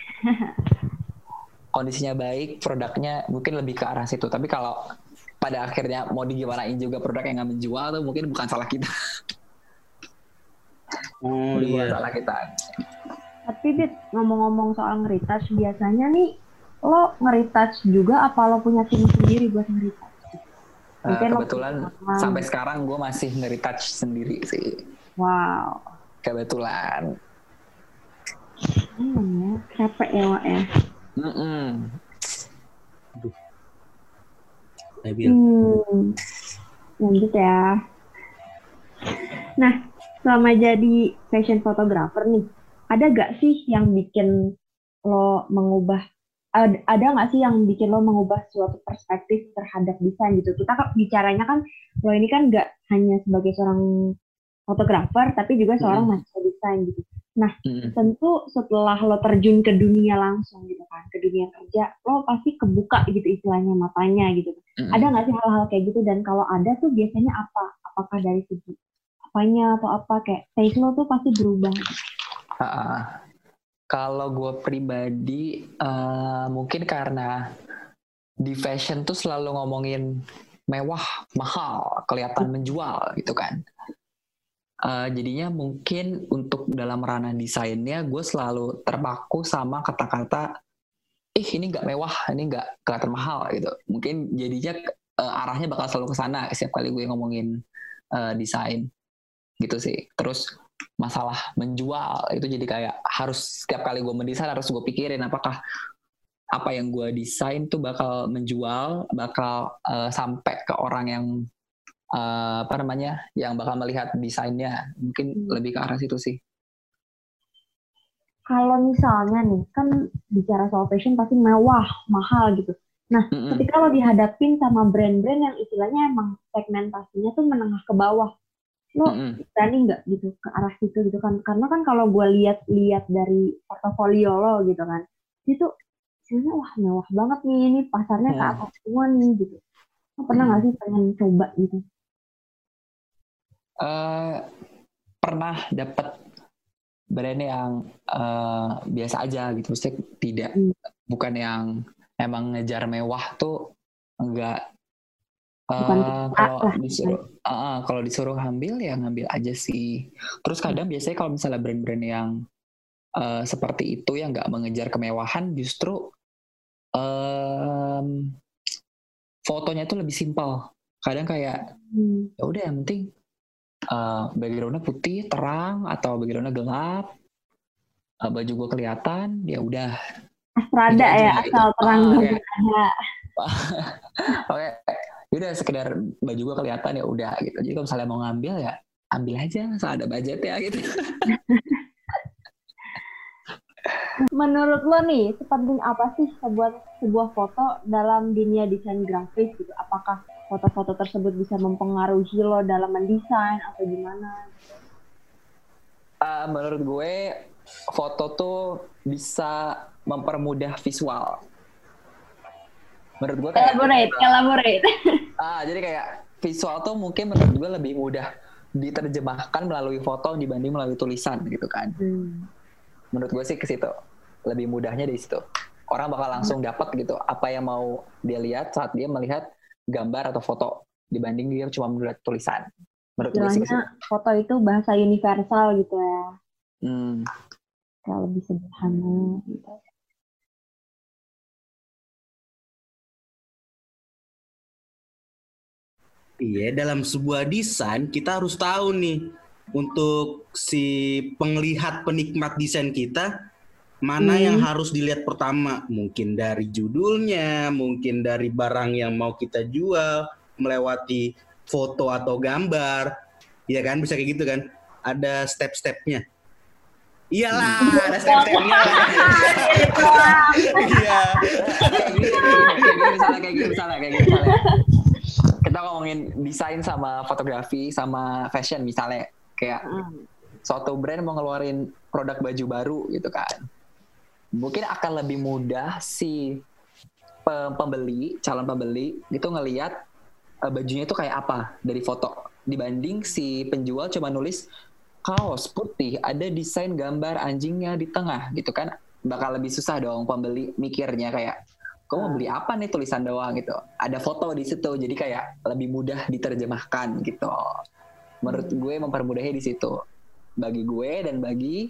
Speaker 3: Kondisinya baik produknya mungkin lebih ke arah situ. Tapi kalau pada akhirnya mau digimanain juga produk yang nggak menjual tuh mungkin bukan salah kita.
Speaker 1: Oh iya.
Speaker 3: salah kita.
Speaker 2: Tapi Dit, ngomong-ngomong soal ngeritouch, biasanya nih lo ngeritouch juga apa lo punya tim sendiri buat ngeritouch?
Speaker 3: Uh, kebetulan sampai sekarang gue masih ngeritouch sendiri sih.
Speaker 2: Wow.
Speaker 3: Kebetulan.
Speaker 2: Ya, capek ya Wak ya?
Speaker 3: Mm -mm.
Speaker 1: Aduh.
Speaker 2: Nabil. Hmm, lanjut ya. Nah, selama jadi fashion photographer nih, ada gak sih yang bikin lo mengubah ada, nggak sih yang bikin lo mengubah suatu perspektif terhadap desain gitu? Kita kan bicaranya kan lo ini kan nggak hanya sebagai seorang fotografer, tapi juga seorang hmm. mahasiswa desain gitu. Nah, hmm. tentu setelah lo terjun ke dunia langsung gitu kan, ke dunia kerja, lo pasti kebuka gitu istilahnya matanya gitu. Hmm. Ada nggak sih hal-hal kayak gitu? Dan kalau ada tuh biasanya apa? Apakah dari segi apanya atau apa kayak taste lo tuh pasti berubah?
Speaker 3: Uh, kalau gue pribadi uh, mungkin karena di fashion tuh selalu ngomongin mewah, mahal, kelihatan menjual gitu kan. Uh, jadinya mungkin untuk dalam ranah desainnya gue selalu terpaku sama kata-kata ih ini nggak mewah ini nggak kelihatan mahal gitu. Mungkin jadinya uh, arahnya bakal selalu ke sana setiap kali gue ngomongin uh, desain gitu sih terus masalah menjual itu jadi kayak harus setiap kali gue mendesain harus gue pikirin apakah apa yang gue desain tuh bakal menjual bakal uh, sampai ke orang yang uh, apa namanya yang bakal melihat desainnya mungkin hmm. lebih ke arah situ sih
Speaker 2: kalau misalnya nih kan bicara soal fashion pasti mewah mahal gitu nah mm -hmm. ketika lo dihadapin sama brand-brand yang istilahnya emang segmentasinya tuh menengah ke bawah lo mm -hmm. berani nggak gitu ke arah situ gitu kan? Karena kan kalau gue lihat-lihat dari portofolio lo gitu kan itu sebenarnya wah mewah banget nih ini pasarnya ke atas semua nih gitu. Lo pernah nggak sih pengen coba gitu?
Speaker 3: Uh, pernah dapat brand yang uh, biasa aja gitu, maksudnya tidak hmm. bukan yang emang ngejar mewah tuh enggak Uh, kalau disuruh uh, kalau disuruh ngambil ya ngambil aja sih. Terus kadang biasanya kalau misalnya brand-brand yang uh, seperti itu yang nggak mengejar kemewahan, justru um, fotonya tuh lebih simpel. Kadang kayak hmm. ya udah yang penting uh, backgroundnya putih terang atau backgroundnya gelap uh, baju gue kelihatan ya udah
Speaker 2: Astrada ya gitu. asal terang ya.
Speaker 3: oke udah sekedar baju gue kelihatan ya udah gitu jadi kalau misalnya mau ngambil ya ambil aja asal ada budget ya gitu
Speaker 2: Menurut lo nih, sepenting apa sih sebuah sebuah foto dalam dunia desain grafis gitu? Apakah foto-foto tersebut bisa mempengaruhi lo dalam mendesain atau gimana?
Speaker 3: Uh, menurut gue foto tuh bisa mempermudah visual. Menurut gue kayak
Speaker 2: elaborate, elaborate.
Speaker 3: Ah, jadi kayak visual tuh mungkin menurut gue lebih mudah diterjemahkan melalui foto dibanding melalui tulisan gitu kan. Hmm. Menurut gue sih ke situ. Lebih mudahnya di situ. Orang bakal langsung dapat gitu apa yang mau dia lihat saat dia melihat gambar atau foto dibanding dia cuma melihat tulisan.
Speaker 2: Menurut gue sih foto itu bahasa universal gitu ya.
Speaker 3: Hmm.
Speaker 2: Kalau lebih sederhana gitu.
Speaker 1: Iya, dalam sebuah desain kita harus tahu nih untuk si penglihat penikmat desain kita mana hmm. yang harus dilihat pertama mungkin dari judulnya mungkin dari barang yang mau kita jual melewati foto atau gambar ya kan bisa kayak gitu kan ada step-stepnya Iyalah, ada step-stepnya. Iya.
Speaker 3: Misalnya kayak gitu, misalnya kayak gitu, misalnya. Kita ngomongin desain sama fotografi sama fashion misalnya. Kayak hmm. suatu brand mau ngeluarin produk baju baru gitu kan. Mungkin akan lebih mudah si pembeli calon pembeli itu ngelihat uh, bajunya itu kayak apa dari foto. Dibanding si penjual cuma nulis kaos putih ada desain gambar anjingnya di tengah gitu kan. Bakal lebih susah dong pembeli mikirnya kayak kau mau beli apa nih tulisan doang gitu? Ada foto di situ jadi kayak lebih mudah diterjemahkan gitu. Menurut gue mempermudahnya di situ. Bagi gue dan bagi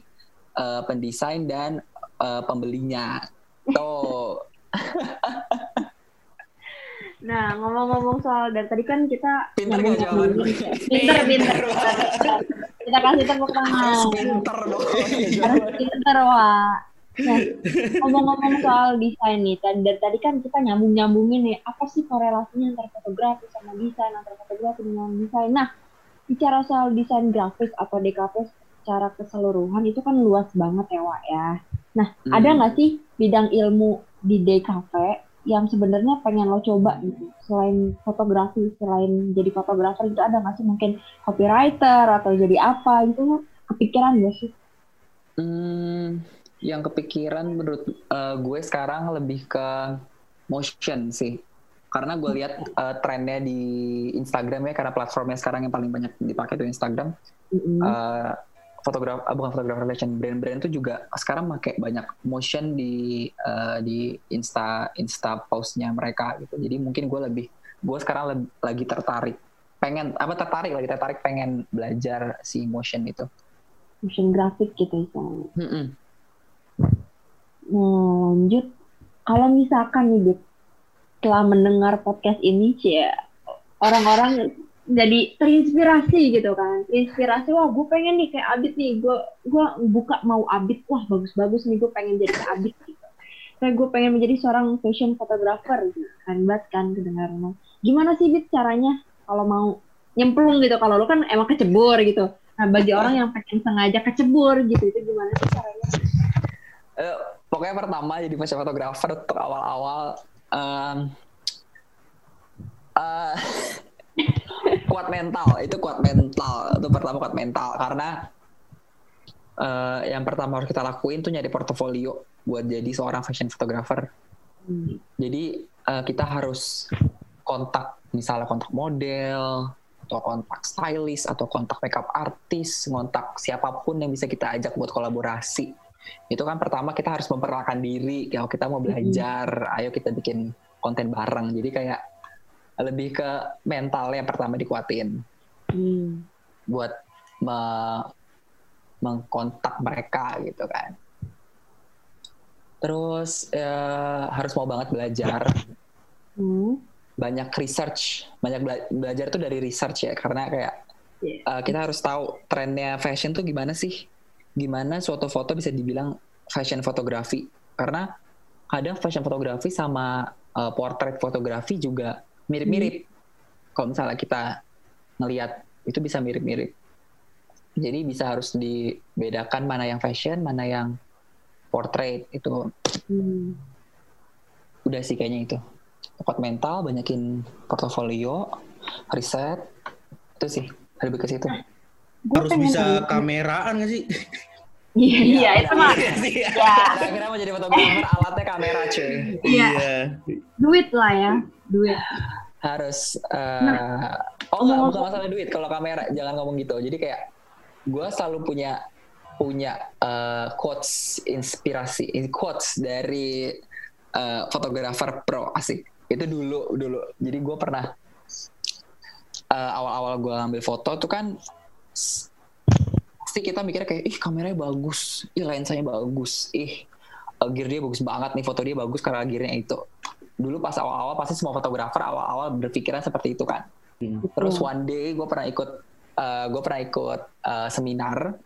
Speaker 3: uh, pendesain dan uh, pembelinya. Tuh.
Speaker 2: Nah, ngomong-ngomong soal dari tadi kan kita
Speaker 3: pinter gak jawaban
Speaker 2: Pinter, pinter. kita kasih tepuk tangan.
Speaker 3: Harus pinter dong.
Speaker 2: Harus pinter, Wak. Nah, ngomong-ngomong soal desain nih, dari tadi kan kita nyambung-nyambungin nih, apa sih korelasinya antara fotografi sama desain, antara fotografi dengan desain. Nah, bicara soal desain grafis atau DKP secara keseluruhan itu kan luas banget ya Wak ya. Nah hmm. ada nggak sih bidang ilmu di DKP yang sebenarnya pengen lo coba gitu selain fotografi selain jadi fotografer itu ada nggak sih mungkin copywriter atau jadi apa gitu kepikiran gak sih?
Speaker 3: Hmm, yang kepikiran menurut uh, gue sekarang lebih ke motion sih. Karena gue lihat uh, trennya di Instagram ya karena platformnya sekarang yang paling banyak dipakai itu Instagram. Mm-hmm. uh, fotograf uh, bukan fotografer relation brand-brand itu juga sekarang pakai banyak motion di uh, di insta insta postnya mereka gitu. Jadi mungkin gue lebih gue sekarang lebih, lagi tertarik pengen apa tertarik lagi tertarik pengen belajar si motion itu.
Speaker 2: Motion grafik gitu ya mm-hmm. nah lanjut. Kalau misalkan nih Dit, setelah mendengar podcast ini sih orang-orang jadi terinspirasi gitu kan. Inspirasi wah gue pengen nih kayak Abid nih. Gue gue buka mau Abid. Wah bagus-bagus nih gue pengen jadi kayak Abid. Gitu kayak gue pengen menjadi seorang fashion photographer gitu kan. Banget kan kedengaran gimana sih Bit caranya kalau mau nyemplung gitu? Kalau lo kan emang kecebur gitu. Nah bagi orang yang pengen sengaja kecebur gitu itu gimana sih caranya?
Speaker 3: Uh, pokoknya pertama jadi fashion photographer untuk awal-awal um, uh, kuat mental. Itu kuat mental. Itu pertama kuat mental. Karena uh, yang pertama harus kita lakuin tuh nyari portofolio buat jadi seorang fashion photographer. Hmm. jadi uh, kita harus kontak misalnya kontak model atau kontak stylist atau kontak makeup artis kontak siapa pun yang bisa kita ajak buat kolaborasi itu kan pertama kita harus memperkenalkan diri kalau kita mau belajar mm-hmm. ayo kita bikin konten bareng jadi kayak lebih ke mental yang pertama dikuatin mm. buat me mengkontak mereka gitu kan terus ya, harus mau banget belajar mm. banyak research banyak bela belajar tuh dari research ya karena kayak yeah. uh, kita harus tahu trennya fashion tuh gimana sih gimana suatu foto bisa dibilang fashion fotografi karena kadang fashion fotografi sama uh, portrait fotografi juga mirip-mirip. Hmm. Kalau misalnya kita ngelihat itu bisa mirip-mirip. Jadi bisa harus dibedakan mana yang fashion, mana yang portrait itu. Hmm. Udah sih kayaknya itu. Kuat mental, banyakin portofolio, riset, itu sih lebih ke situ
Speaker 1: harus bisa kameraan gak sih?
Speaker 2: Iya, iya itu mah.
Speaker 3: Iya. Kira-kira mau jadi fotografer alatnya kamera cuy.
Speaker 2: Iya. Duit lah ya, duit.
Speaker 3: Harus uh, nah, oh enggak bukan masalah duit kalau kamera jangan ngomong gitu. Jadi kayak gue selalu punya punya uh, quotes inspirasi quotes dari uh, fotografer pro asik. Itu dulu dulu. Jadi gue pernah uh, awal-awal gue ngambil foto tuh kan pasti kita mikirnya kayak ih kameranya bagus, ih lensanya bagus, ih gear dia bagus banget nih foto dia bagus karena gearnya itu. Dulu pas awal-awal pasti semua fotografer awal-awal berpikiran seperti itu kan. Hmm. Terus one day gue pernah ikut gue pernah ikut uh, seminar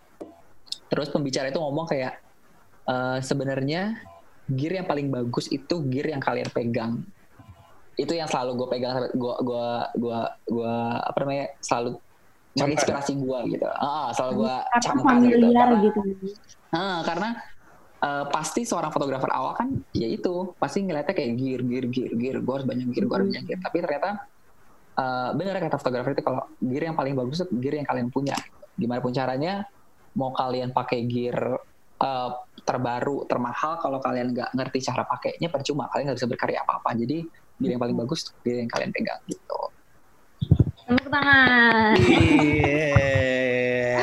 Speaker 3: terus pembicara itu ngomong kayak uh, sebenarnya gear yang paling bagus itu gear yang kalian pegang itu yang selalu gue pegang gue gue gue gue apa namanya selalu menginspirasi gue gitu. Ah selalu gue camkan gitu karena, gitu. Ah, karena uh, pasti seorang fotografer awal kan ya itu pasti ngeliatnya kayak gear gear gear gear. Gue harus banyak gear gue harus banyak gear. Tapi ternyata uh, benar kata fotografer itu kalau gear yang paling bagus itu gear yang kalian punya. Gimana pun caranya mau kalian pakai gear uh, terbaru termahal kalau kalian nggak ngerti cara pakainya percuma. Kalian nggak bisa berkarya apa apa jadi gear yang paling bagus gear yang kalian pegang gitu
Speaker 2: Tepuk tangan.
Speaker 1: Iya.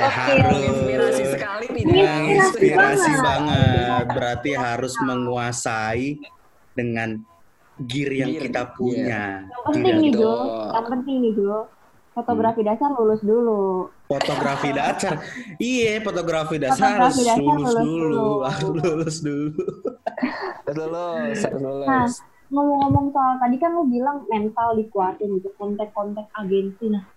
Speaker 1: Oke. Harus inspirasi sekali tidak? Inspirasi, inspirasi banget. Berarti harus menguasai dengan gear yang gear. kita punya.
Speaker 2: Yang penting nih, Jo. Yang penting nih, Jo Fotografi hmm. dasar lulus dulu.
Speaker 1: Fotografi dasar. iya, fotografi dasar fotografi harus dasar lulus, lulus dulu. Harus lulus dulu.
Speaker 3: lulus, lulus.
Speaker 2: Nah, ngomong-ngomong soal tadi kan lu bilang mental dikuatin gitu, kontak-kontak agensi. Nah,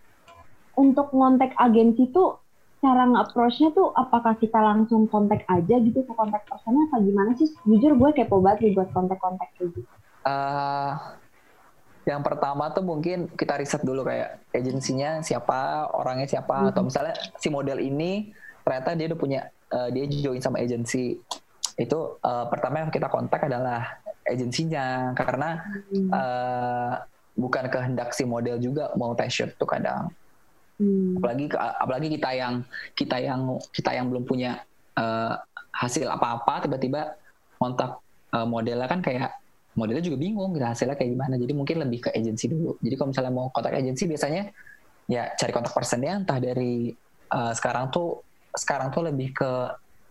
Speaker 2: untuk kontak agensi tuh cara nge-approach-nya tuh apakah kita langsung kontak aja gitu ke kontak personnya apa gimana sih? Jujur gue kepo banget nih buat kontak-kontak kayak gitu.
Speaker 3: Uh, yang pertama tuh mungkin kita riset dulu kayak agensinya siapa, orangnya siapa, hmm. atau misalnya si model ini ternyata dia udah punya, uh, dia join sama agensi. Itu uh, pertama yang kita kontak adalah agensinya karena hmm. uh, bukan kehendak si model juga mau test shoot tuh kadang. Hmm. Apalagi apalagi kita yang kita yang kita yang belum punya uh, hasil apa-apa tiba-tiba kontak uh, modelnya kan kayak modelnya juga bingung gitu hasilnya kayak gimana jadi mungkin lebih ke agensi dulu jadi kalau misalnya mau kontak agensi biasanya ya cari kontak personnya entah dari uh, sekarang tuh sekarang tuh lebih ke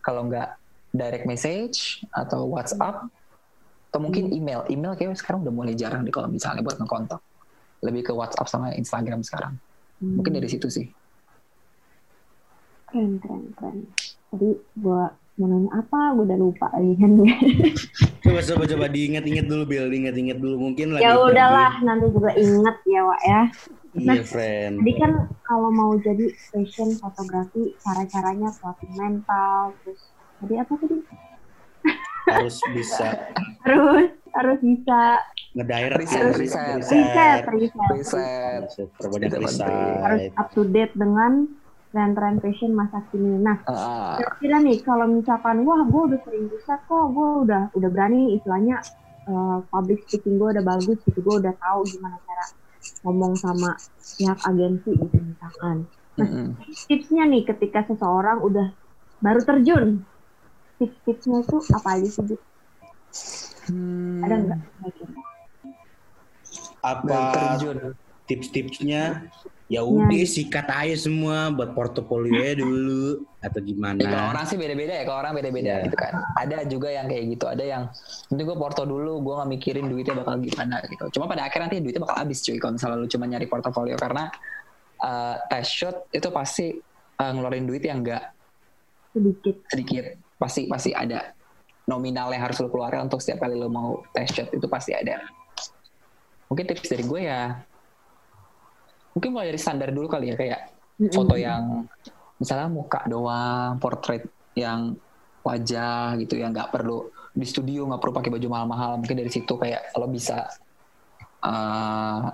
Speaker 3: kalau nggak direct message atau WhatsApp atau mungkin hmm. email. Email kayak sekarang udah mulai jarang deh kalau misalnya buat ngekontak. Lebih ke WhatsApp sama Instagram sekarang. Hmm. mungkin dari situ sih.
Speaker 2: Keren keren keren. Jadi buat mau nanya apa? Gue udah lupa lagi kan
Speaker 1: coba coba coba diingat-ingat dulu Bill diingat-ingat dulu. Mungkin
Speaker 2: lagi ya udahlah nanti juga ingat ya Wak ya.
Speaker 1: Iya, nah, iya friend.
Speaker 2: jadi kan kalau mau jadi fashion fotografi cara-caranya kuatin mental terus jadi apa tadi
Speaker 1: harus bisa
Speaker 2: harus harus bisa
Speaker 1: ngedirect
Speaker 3: riset
Speaker 2: riset riset riset,
Speaker 3: riset.
Speaker 1: riset. riset.
Speaker 2: harus up to date dengan tren-tren fashion masa kini. Nah, uh. kira nih kalau misalkan wah gue udah sering riset kok, gue udah udah berani istilahnya uh, public speaking gue udah bagus gitu, gue udah tahu gimana cara ngomong sama pihak agensi gitu misalkan. Nah, mm -hmm. tipsnya nih ketika seseorang udah baru terjun, tips-tipsnya itu apa aja sih? Hmm. Ada nggak?
Speaker 1: Apa tips-tipsnya ya udah nah. sikat aja semua buat portofolio ya dulu atau gimana
Speaker 3: ya, kalau orang sih beda-beda ya kalau orang beda-beda ya. gitu kan ada juga yang kayak gitu ada yang nanti gue porto dulu gue gak mikirin duitnya bakal gimana gitu cuma pada akhirnya nanti duitnya bakal habis cuy kalau misalnya lu cuma nyari portofolio karena uh, test shot itu pasti uh, ngeluarin duit yang enggak
Speaker 2: sedikit
Speaker 3: sedikit pasti pasti ada nominal yang harus lu keluarkan untuk setiap kali lu mau test shot itu pasti ada mungkin tips dari gue ya mungkin mulai dari standar dulu kali ya kayak mm-hmm. foto yang misalnya muka doang, portrait yang wajah gitu yang nggak perlu di studio nggak perlu pakai baju mahal-mahal mungkin dari situ kayak kalau bisa uh,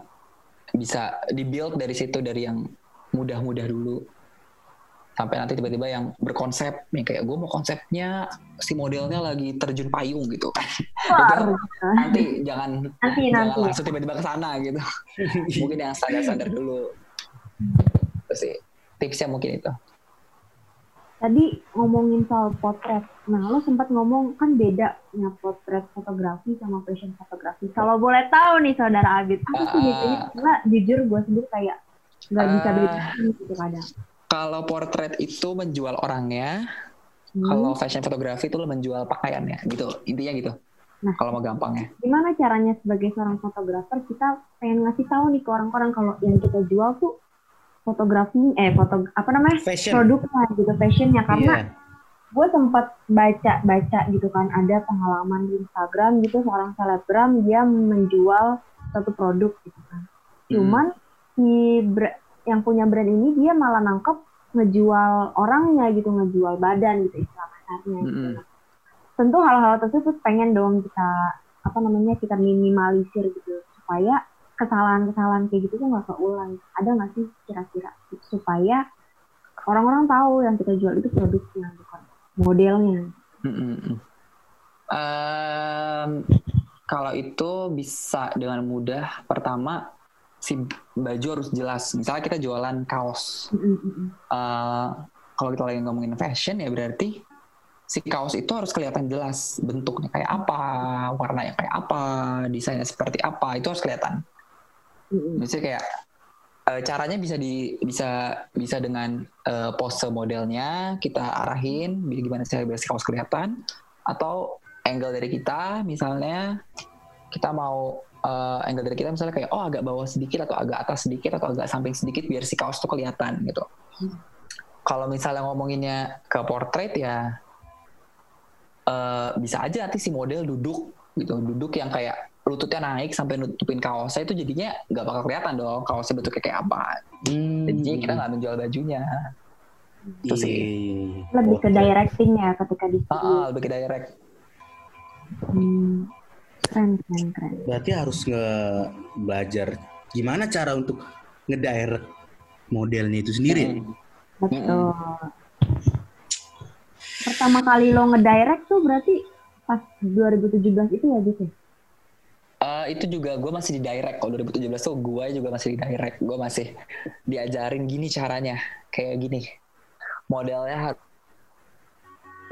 Speaker 3: bisa dibuild dari situ dari yang mudah-mudah dulu sampai nanti tiba-tiba yang berkonsep nih kayak gue mau konsepnya si modelnya lagi terjun payung gitu. Itu nanti jangan nanti, jangan nanti. langsung tiba-tiba ke sana gitu. Mungkin yang sadar-sadar dulu. Terus sih tipsnya mungkin itu.
Speaker 2: Tadi ngomongin soal potret. Nah lo sempat ngomong kan beda ya potret fotografi sama fashion fotografi. Kalau boleh tahu nih saudara Abid apa sih uh, bedanya? Karena jujur gue sendiri kayak nggak uh, bisa beda gitu kadang
Speaker 3: kalau portrait itu menjual orangnya, hmm. kalau fashion fotografi itu lo menjual pakaiannya, gitu. Intinya gitu. Nah, kalau mau gampangnya.
Speaker 2: Gimana caranya sebagai seorang fotografer kita pengen ngasih tahu nih ke orang-orang kalau yang kita jual tuh fotografi, eh foto apa namanya
Speaker 1: fashion.
Speaker 2: produknya gitu fashionnya karena yeah. gue sempat baca-baca gitu kan ada pengalaman di Instagram gitu seorang selebgram dia menjual satu produk gitu kan. Hmm. Cuman si yang punya brand ini dia malah nangkep ngejual orangnya gitu, ngejual badan gitu istilah kasarnya. Gitu.
Speaker 3: Mm-mm.
Speaker 2: Tentu hal-hal tersebut pengen dong kita apa namanya kita minimalisir gitu supaya kesalahan-kesalahan kayak gitu tuh nggak keulang. Ada nggak sih kira-kira supaya orang-orang tahu yang kita jual itu produknya bukan modelnya.
Speaker 3: Mm-mm. Em, kalau itu bisa dengan mudah. Pertama, si baju harus jelas. Misalnya kita jualan kaos. Eh, kalau kita lagi ngomongin fashion ya berarti si kaos itu harus kelihatan jelas bentuknya kayak apa, warnanya kayak apa, desainnya seperti apa, itu harus kelihatan. Misalnya kayak eh, caranya bisa di bisa bisa dengan eh, pose modelnya kita arahin gimana sih biar si kaos kelihatan atau angle dari kita misalnya kita mau eh, angle dari kita misalnya kayak oh agak bawah sedikit atau agak atas sedikit atau agak samping sedikit biar si kaos tuh kelihatan gitu. Kalau misalnya ngomonginnya ke portrait ya eh, bisa aja nanti si model duduk gitu, duduk yang kayak lututnya naik sampai nutupin kaosnya itu jadinya nggak bakal kelihatan dong kaosnya bentuknya kayak apa.
Speaker 1: Hmm.
Speaker 3: Jadinya kita nggak menjual bajunya. Itu sih.
Speaker 1: Iya.
Speaker 2: Lebih ke directing ya ketika di
Speaker 3: Ah, ah, lebih ke direct.
Speaker 2: Hmm. Keren, keren, keren.
Speaker 1: Berarti harus nge belajar gimana cara untuk ngedirect modelnya itu sendiri.
Speaker 3: Hmm.
Speaker 2: Betul. Pertama kali lo ngedirect tuh berarti pas 2017 itu ya gitu.
Speaker 3: Eh, itu juga gue masih di direct kalau 2017 tuh gue juga masih di direct gue masih diajarin gini caranya kayak gini modelnya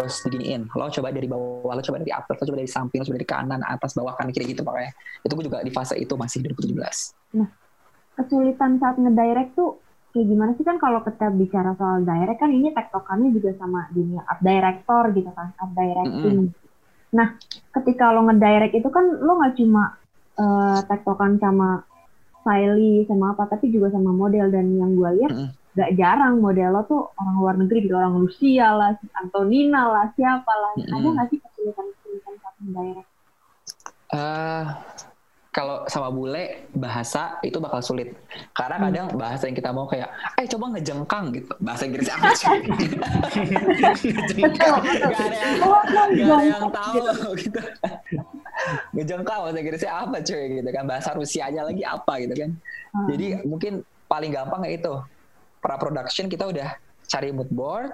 Speaker 3: harus diginiin lo coba dari bawah lo coba dari atas lo coba dari samping lo coba dari kanan atas bawah kanan kiri gitu pokoknya. Itu gue juga di fase itu masih 2017
Speaker 2: Kesulitan saat ngedirect tuh kayak gimana sih? Kan kalau kita bicara soal direct kan ini tektokannya juga sama dunia art director gitu kan, art directing. Nah, ketika lo ngedirect itu kan lo nggak cuma eh, tektokan sama stylist sama apa, tapi juga sama model. Dan yang gue lihat
Speaker 3: Mm-mm.
Speaker 2: Gak jarang model lo tuh orang luar negeri gitu, orang Rusia lah, Antonina lah, siapa lah. Ada
Speaker 3: Mm-mm.
Speaker 2: nggak sih kesulitan-kesulitan saat ngedirect?
Speaker 3: Eh, kalau sama bule bahasa itu bakal sulit karena kadang bahasa yang kita mau kayak eh coba ngejengkang gitu bahasa Inggris apa sih
Speaker 2: betul.
Speaker 3: Gak ada yang,
Speaker 2: Oh,
Speaker 3: gak ada yang
Speaker 2: ngejengkang
Speaker 3: tahu gitu. Ngejengkang bahasa Inggrisnya apa cuy gitu kan. Bahasa Rusianya lagi apa gitu kan.
Speaker 2: Hmm.
Speaker 3: Jadi mungkin paling gampang kayak itu. Pra production kita udah cari mood board.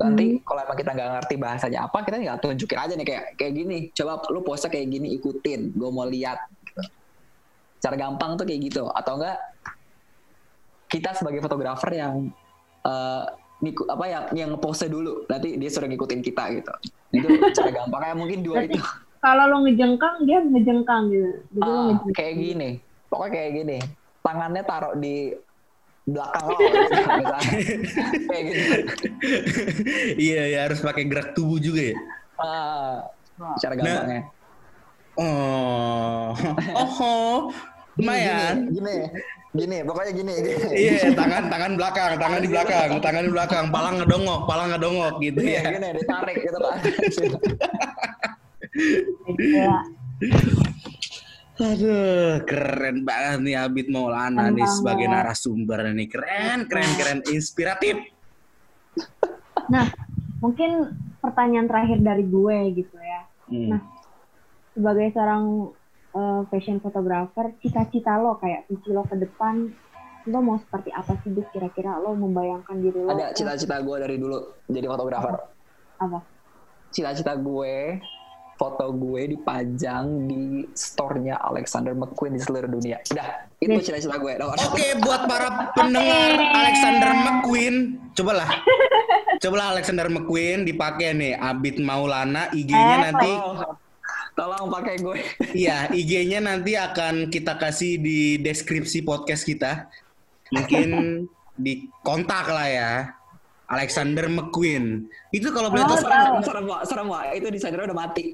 Speaker 3: Nanti kalau emang kita nggak ngerti bahasanya apa, kita tinggal tunjukin aja nih kayak kayak gini. Coba lu pose kayak gini ikutin. Gue mau lihat. gitu. Cara gampang tuh kayak gitu. Atau enggak kita sebagai fotografer yang niku, apa yang yang pose dulu nanti dia suruh ngikutin kita gitu itu cara gampangnya mungkin dua itu
Speaker 2: Kalau lo ngejengkang, dia ngejengkang gitu. Jadi
Speaker 3: Ah,
Speaker 2: ngejengkang.
Speaker 3: kayak gini pokoknya kayak gini tangannya taruh di belakang lo misalnya. kayak gitu
Speaker 1: iya ya harus pakai gerak tubuh juga ya.
Speaker 3: Ah, cara gampangnya
Speaker 1: Oh, oh, lumayan.
Speaker 3: gini, gini gini pokoknya gini, gini.
Speaker 1: Iya, tangan tangan belakang, tangan di belakang, tangan di belakang, pala ngedongok, pala ngedongok gitu
Speaker 3: Iya,
Speaker 1: ya.
Speaker 3: gini ditarik gitu pak
Speaker 2: Iya.
Speaker 1: Aduh, keren banget nih Abid Maulana
Speaker 2: Keren
Speaker 1: nih sebagai
Speaker 2: banget.
Speaker 1: narasumber nih. Keren, keren, keren, inspiratif.
Speaker 2: Nah, mungkin pertanyaan terakhir dari gue gitu ya.
Speaker 1: Hmm.
Speaker 2: Nah, sebagai seorang eh, fashion photographer, cita-cita lo kayak visi lo ke depan, lo mau seperti apa sih, Dik? Kira-kira lo membayangkan diri lo?
Speaker 3: ada cita-cita gue dari dulu jadi fotografer
Speaker 2: Apa?
Speaker 3: cita-cita gue foto gue dipajang di store-nya Alexander McQueen di seluruh dunia. Udah, itu cita-cita gue.
Speaker 1: Oke, buat para pendengar Alexander McQueen, cobalah. Cobalah Alexander McQueen dipakai nih Abid Maulana IG-nya
Speaker 2: Eh,
Speaker 1: nanti
Speaker 3: Tolong, tolong pakai gue.
Speaker 1: iya, IG-nya nanti akan kita kasih di deskripsi podcast kita. Mungkin di kontak lah ya. Alexander McQueen. Itu kalau boleh
Speaker 2: Oh,
Speaker 1: tahu
Speaker 3: serem, serem, Wak. serem, Wak. Itu desainernya udah mati.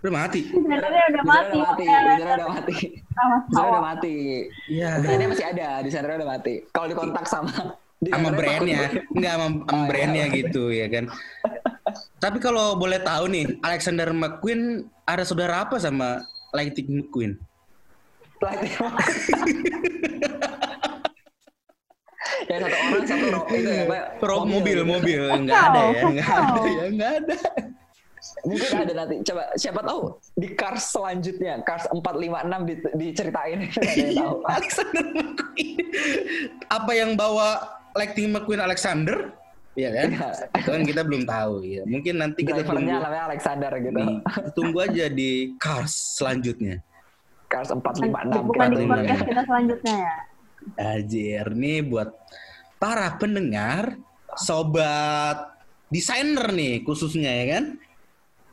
Speaker 1: udah mati.
Speaker 2: Sebenarnya udah mati.
Speaker 3: Desainernya udah mati.
Speaker 2: ya.
Speaker 3: Desainernya udah mati. Desainernya udah mati.
Speaker 1: Iya.
Speaker 3: Brandnya masih ada, desainernya udah mati. Kalau dikontak sama
Speaker 1: sama
Speaker 3: desainernya
Speaker 1: brandnya enggak sama, sama
Speaker 3: Oh, iya.
Speaker 1: brandnya gitu ya kan tapi kalau boleh tahu nih Alexander McQueen ada saudara apa sama Lightning McQueen
Speaker 3: Lightning yang satu orang satu ro itu ya Pak?
Speaker 1: Pro mobil, mobil. Nggak ada ya, nggak ada ya, nggak ada.
Speaker 3: Mungkin ada nanti. Coba siapa tahu di Cars selanjutnya, Cars 456 di, diceritain. Nggak ada yang tahu.
Speaker 1: Alexander McQueen. Apa yang bawa Lightning McQueen Alexander? Iya kan?
Speaker 3: Iya.
Speaker 1: Itu kan kita belum tahu ya. Mungkin nanti kita tunggu.
Speaker 3: Namanya Alexander gitu.
Speaker 1: Di, kita tunggu aja di Cars selanjutnya.
Speaker 3: Cars 456.
Speaker 2: Bukan di
Speaker 1: Lima.
Speaker 2: podcast kita selanjutnya ya.
Speaker 1: Ajir nih buat para pendengar, sobat desainer nih khususnya ya kan.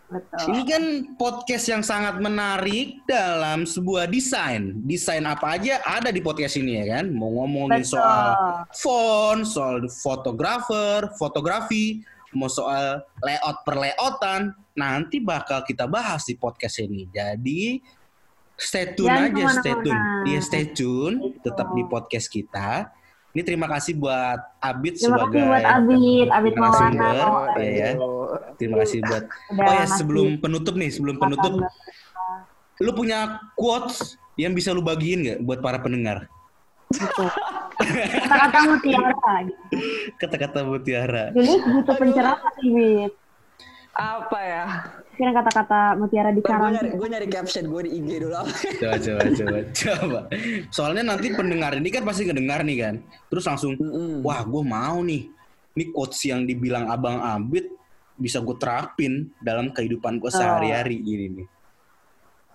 Speaker 2: Betul.
Speaker 1: Ini kan podcast yang sangat menarik dalam sebuah desain. Desain apa aja ada di podcast ini ya kan. Mau ngomongin
Speaker 2: Betul.
Speaker 1: soal font, soal fotografer, fotografi, mau soal layout per layoutan, nanti bakal kita bahas di podcast ini. Jadi stay tune
Speaker 2: Jangan
Speaker 1: aja, stay tune. Iya stay tune,
Speaker 2: Gitu.
Speaker 1: tetap di podcast kita. Ini terima kasih buat Abid
Speaker 2: Terima
Speaker 1: sebagai
Speaker 2: kasih buat Abid, Abid
Speaker 1: narasumber.
Speaker 2: Maulana.
Speaker 1: Iya ya. Terima kasih buat
Speaker 2: Udah
Speaker 1: Oh ya sebelum penutup nih, sebelum penutup, lu punya quotes yang bisa lu bagiin nggak buat para pendengar?
Speaker 2: Gitu. Kata-kata mutiara.
Speaker 1: Kata-kata Mutiara.
Speaker 2: Jadi butuh pencerahan nih, Bid.
Speaker 3: Apa ya?
Speaker 2: Kira kata-kata mutiara di
Speaker 3: Gue
Speaker 2: karang.
Speaker 3: nyari, gue nyari caption gue di IG dulu.
Speaker 1: Coba, coba, coba, coba. Soalnya nanti pendengar ini kan pasti ngedengar nih kan. Terus langsung,
Speaker 3: Mm-mm.
Speaker 1: wah gue mau nih. Ini quotes yang dibilang Abang Abid bisa gue terapin dalam kehidupan gue sehari-hari gini nih.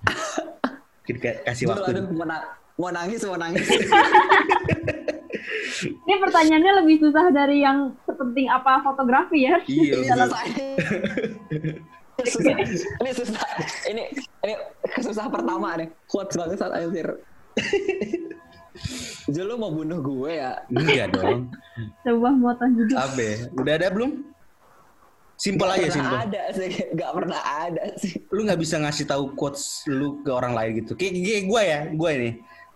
Speaker 1: Kita kasih
Speaker 3: Dulu,
Speaker 1: waktu.
Speaker 3: aduh, mau, na- mau nangis, mau nangis.
Speaker 2: Ini pertanyaannya lebih susah dari yang sepenting apa fotografi ya.
Speaker 1: Iya,
Speaker 3: ini. Susah. Ini susah. Ini susah. Ini ini kesusah pertama nih. Quotes bangsat anjir. Julu mau bunuh gue ya?
Speaker 1: Enggak dong.
Speaker 2: Sebuah moto hidup.
Speaker 1: Abe, udah ada belum? Simpel
Speaker 3: Gak
Speaker 1: aja, simpel.
Speaker 3: ada sih. Gak pernah ada sih.
Speaker 1: lu nggak bisa ngasih tahu quotes lu ke orang lain gitu. Kayak, kayak gue ya, gue nih.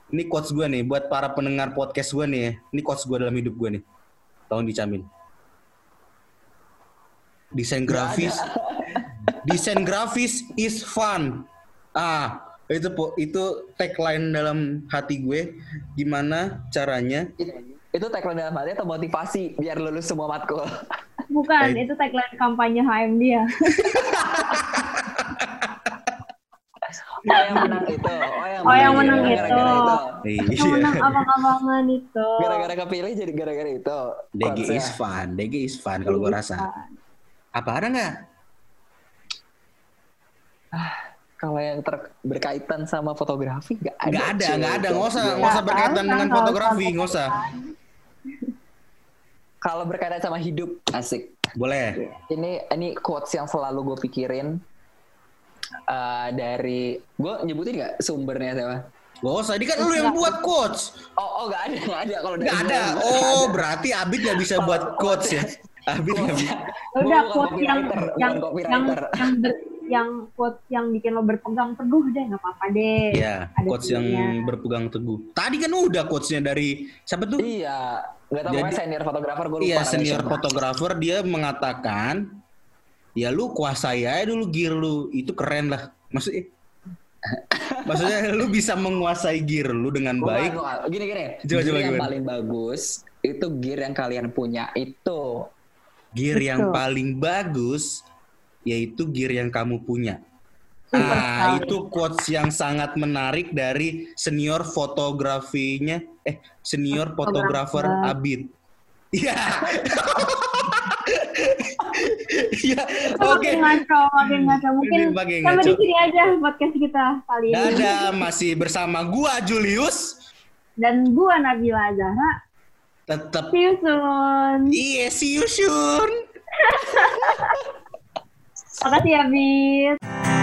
Speaker 1: Ini quotes gue nih buat para pendengar podcast gue nih. ya. Ini quotes gue dalam hidup gue nih. Tahun dicamin. Desain grafis. Desain grafis is fun. Ah, itu po- itu tagline dalam hati gue. Gimana caranya?
Speaker 3: Itu, itu tagline dalam hati atau motivasi biar lulus semua matkul.
Speaker 2: Bukan,
Speaker 1: Baik.
Speaker 2: itu tagline kampanye HMD ya.
Speaker 3: Oh yang menang itu. Oh yang
Speaker 2: Oh, yang
Speaker 3: menang,
Speaker 2: menang
Speaker 3: gara-gara
Speaker 2: itu.
Speaker 3: itu.
Speaker 2: Yang menang
Speaker 1: Iya.
Speaker 2: abang-abangan itu.
Speaker 3: Gara-gara kepilih jadi gara-gara itu. Quotesnya.
Speaker 1: is fun. DG is fun kalau gue rasa. Apa ada nggak?
Speaker 3: Kalau yang ter- berkaitan sama fotografi nggak ada.
Speaker 1: Nggak ada, nggak ada. Nggak usah, nggak usah berkaitan dengan fotografi, nggak usah.
Speaker 3: Kalau berkaitan sama hidup, asik.
Speaker 1: Boleh.
Speaker 3: Ini ini quotes yang selalu gue pikirin eh, dari gue nyebutin nggak sumbernya siapa?
Speaker 1: Gak usah, ini kan lu yang buat quotes.
Speaker 3: Oh oh nggak ada nggak ada kalau gua
Speaker 1: ada. Oh,
Speaker 3: ada.
Speaker 1: berarti Abid nggak bisa buat quotes ya? Abid nggak bisa.
Speaker 2: Udah
Speaker 3: bukan
Speaker 2: quote yang yang yang yang ber- yang quote yang bikin lo berpegang teguh deh nggak apa-apa deh.
Speaker 1: Iya,
Speaker 2: Ada
Speaker 1: quotes yang berpegang teguh. Tadi kan udah quotesnya dari siapa tuh?
Speaker 3: Iya, nggak tahu
Speaker 1: Jadi-
Speaker 3: senior fotografer gue lupa.
Speaker 1: Iya, senior fotografer dia mengatakan, ya lu kuasai aja dulu gear lu, itu keren lah. Maksudnya, maksudnya lu bisa menguasai gear lu dengan
Speaker 3: Bukan,
Speaker 1: baik.
Speaker 3: Gini gini.
Speaker 1: Coba,
Speaker 3: gear
Speaker 1: coba,
Speaker 3: yang
Speaker 1: gimana?
Speaker 3: paling bagus itu gear yang kalian punya itu.
Speaker 1: Gear yang
Speaker 2: Betul.
Speaker 1: paling bagus yaitu gear yang kamu punya. Ah,
Speaker 2: sekali.
Speaker 1: itu quotes yang sangat menarik dari senior fotografinya, eh senior fotografer. Abid. Iya. Iya, oke.
Speaker 2: Ngaco, makin ngaco. Mungkin sampai
Speaker 1: ngaco.
Speaker 2: di sini aja podcast kita kali ini.
Speaker 1: Dadah, masih bersama gua Julius.
Speaker 2: Dan gua Nabila Zahra.
Speaker 1: Tetap
Speaker 2: See you soon.
Speaker 1: iya, see you soon.
Speaker 2: Makasih ya, Bis.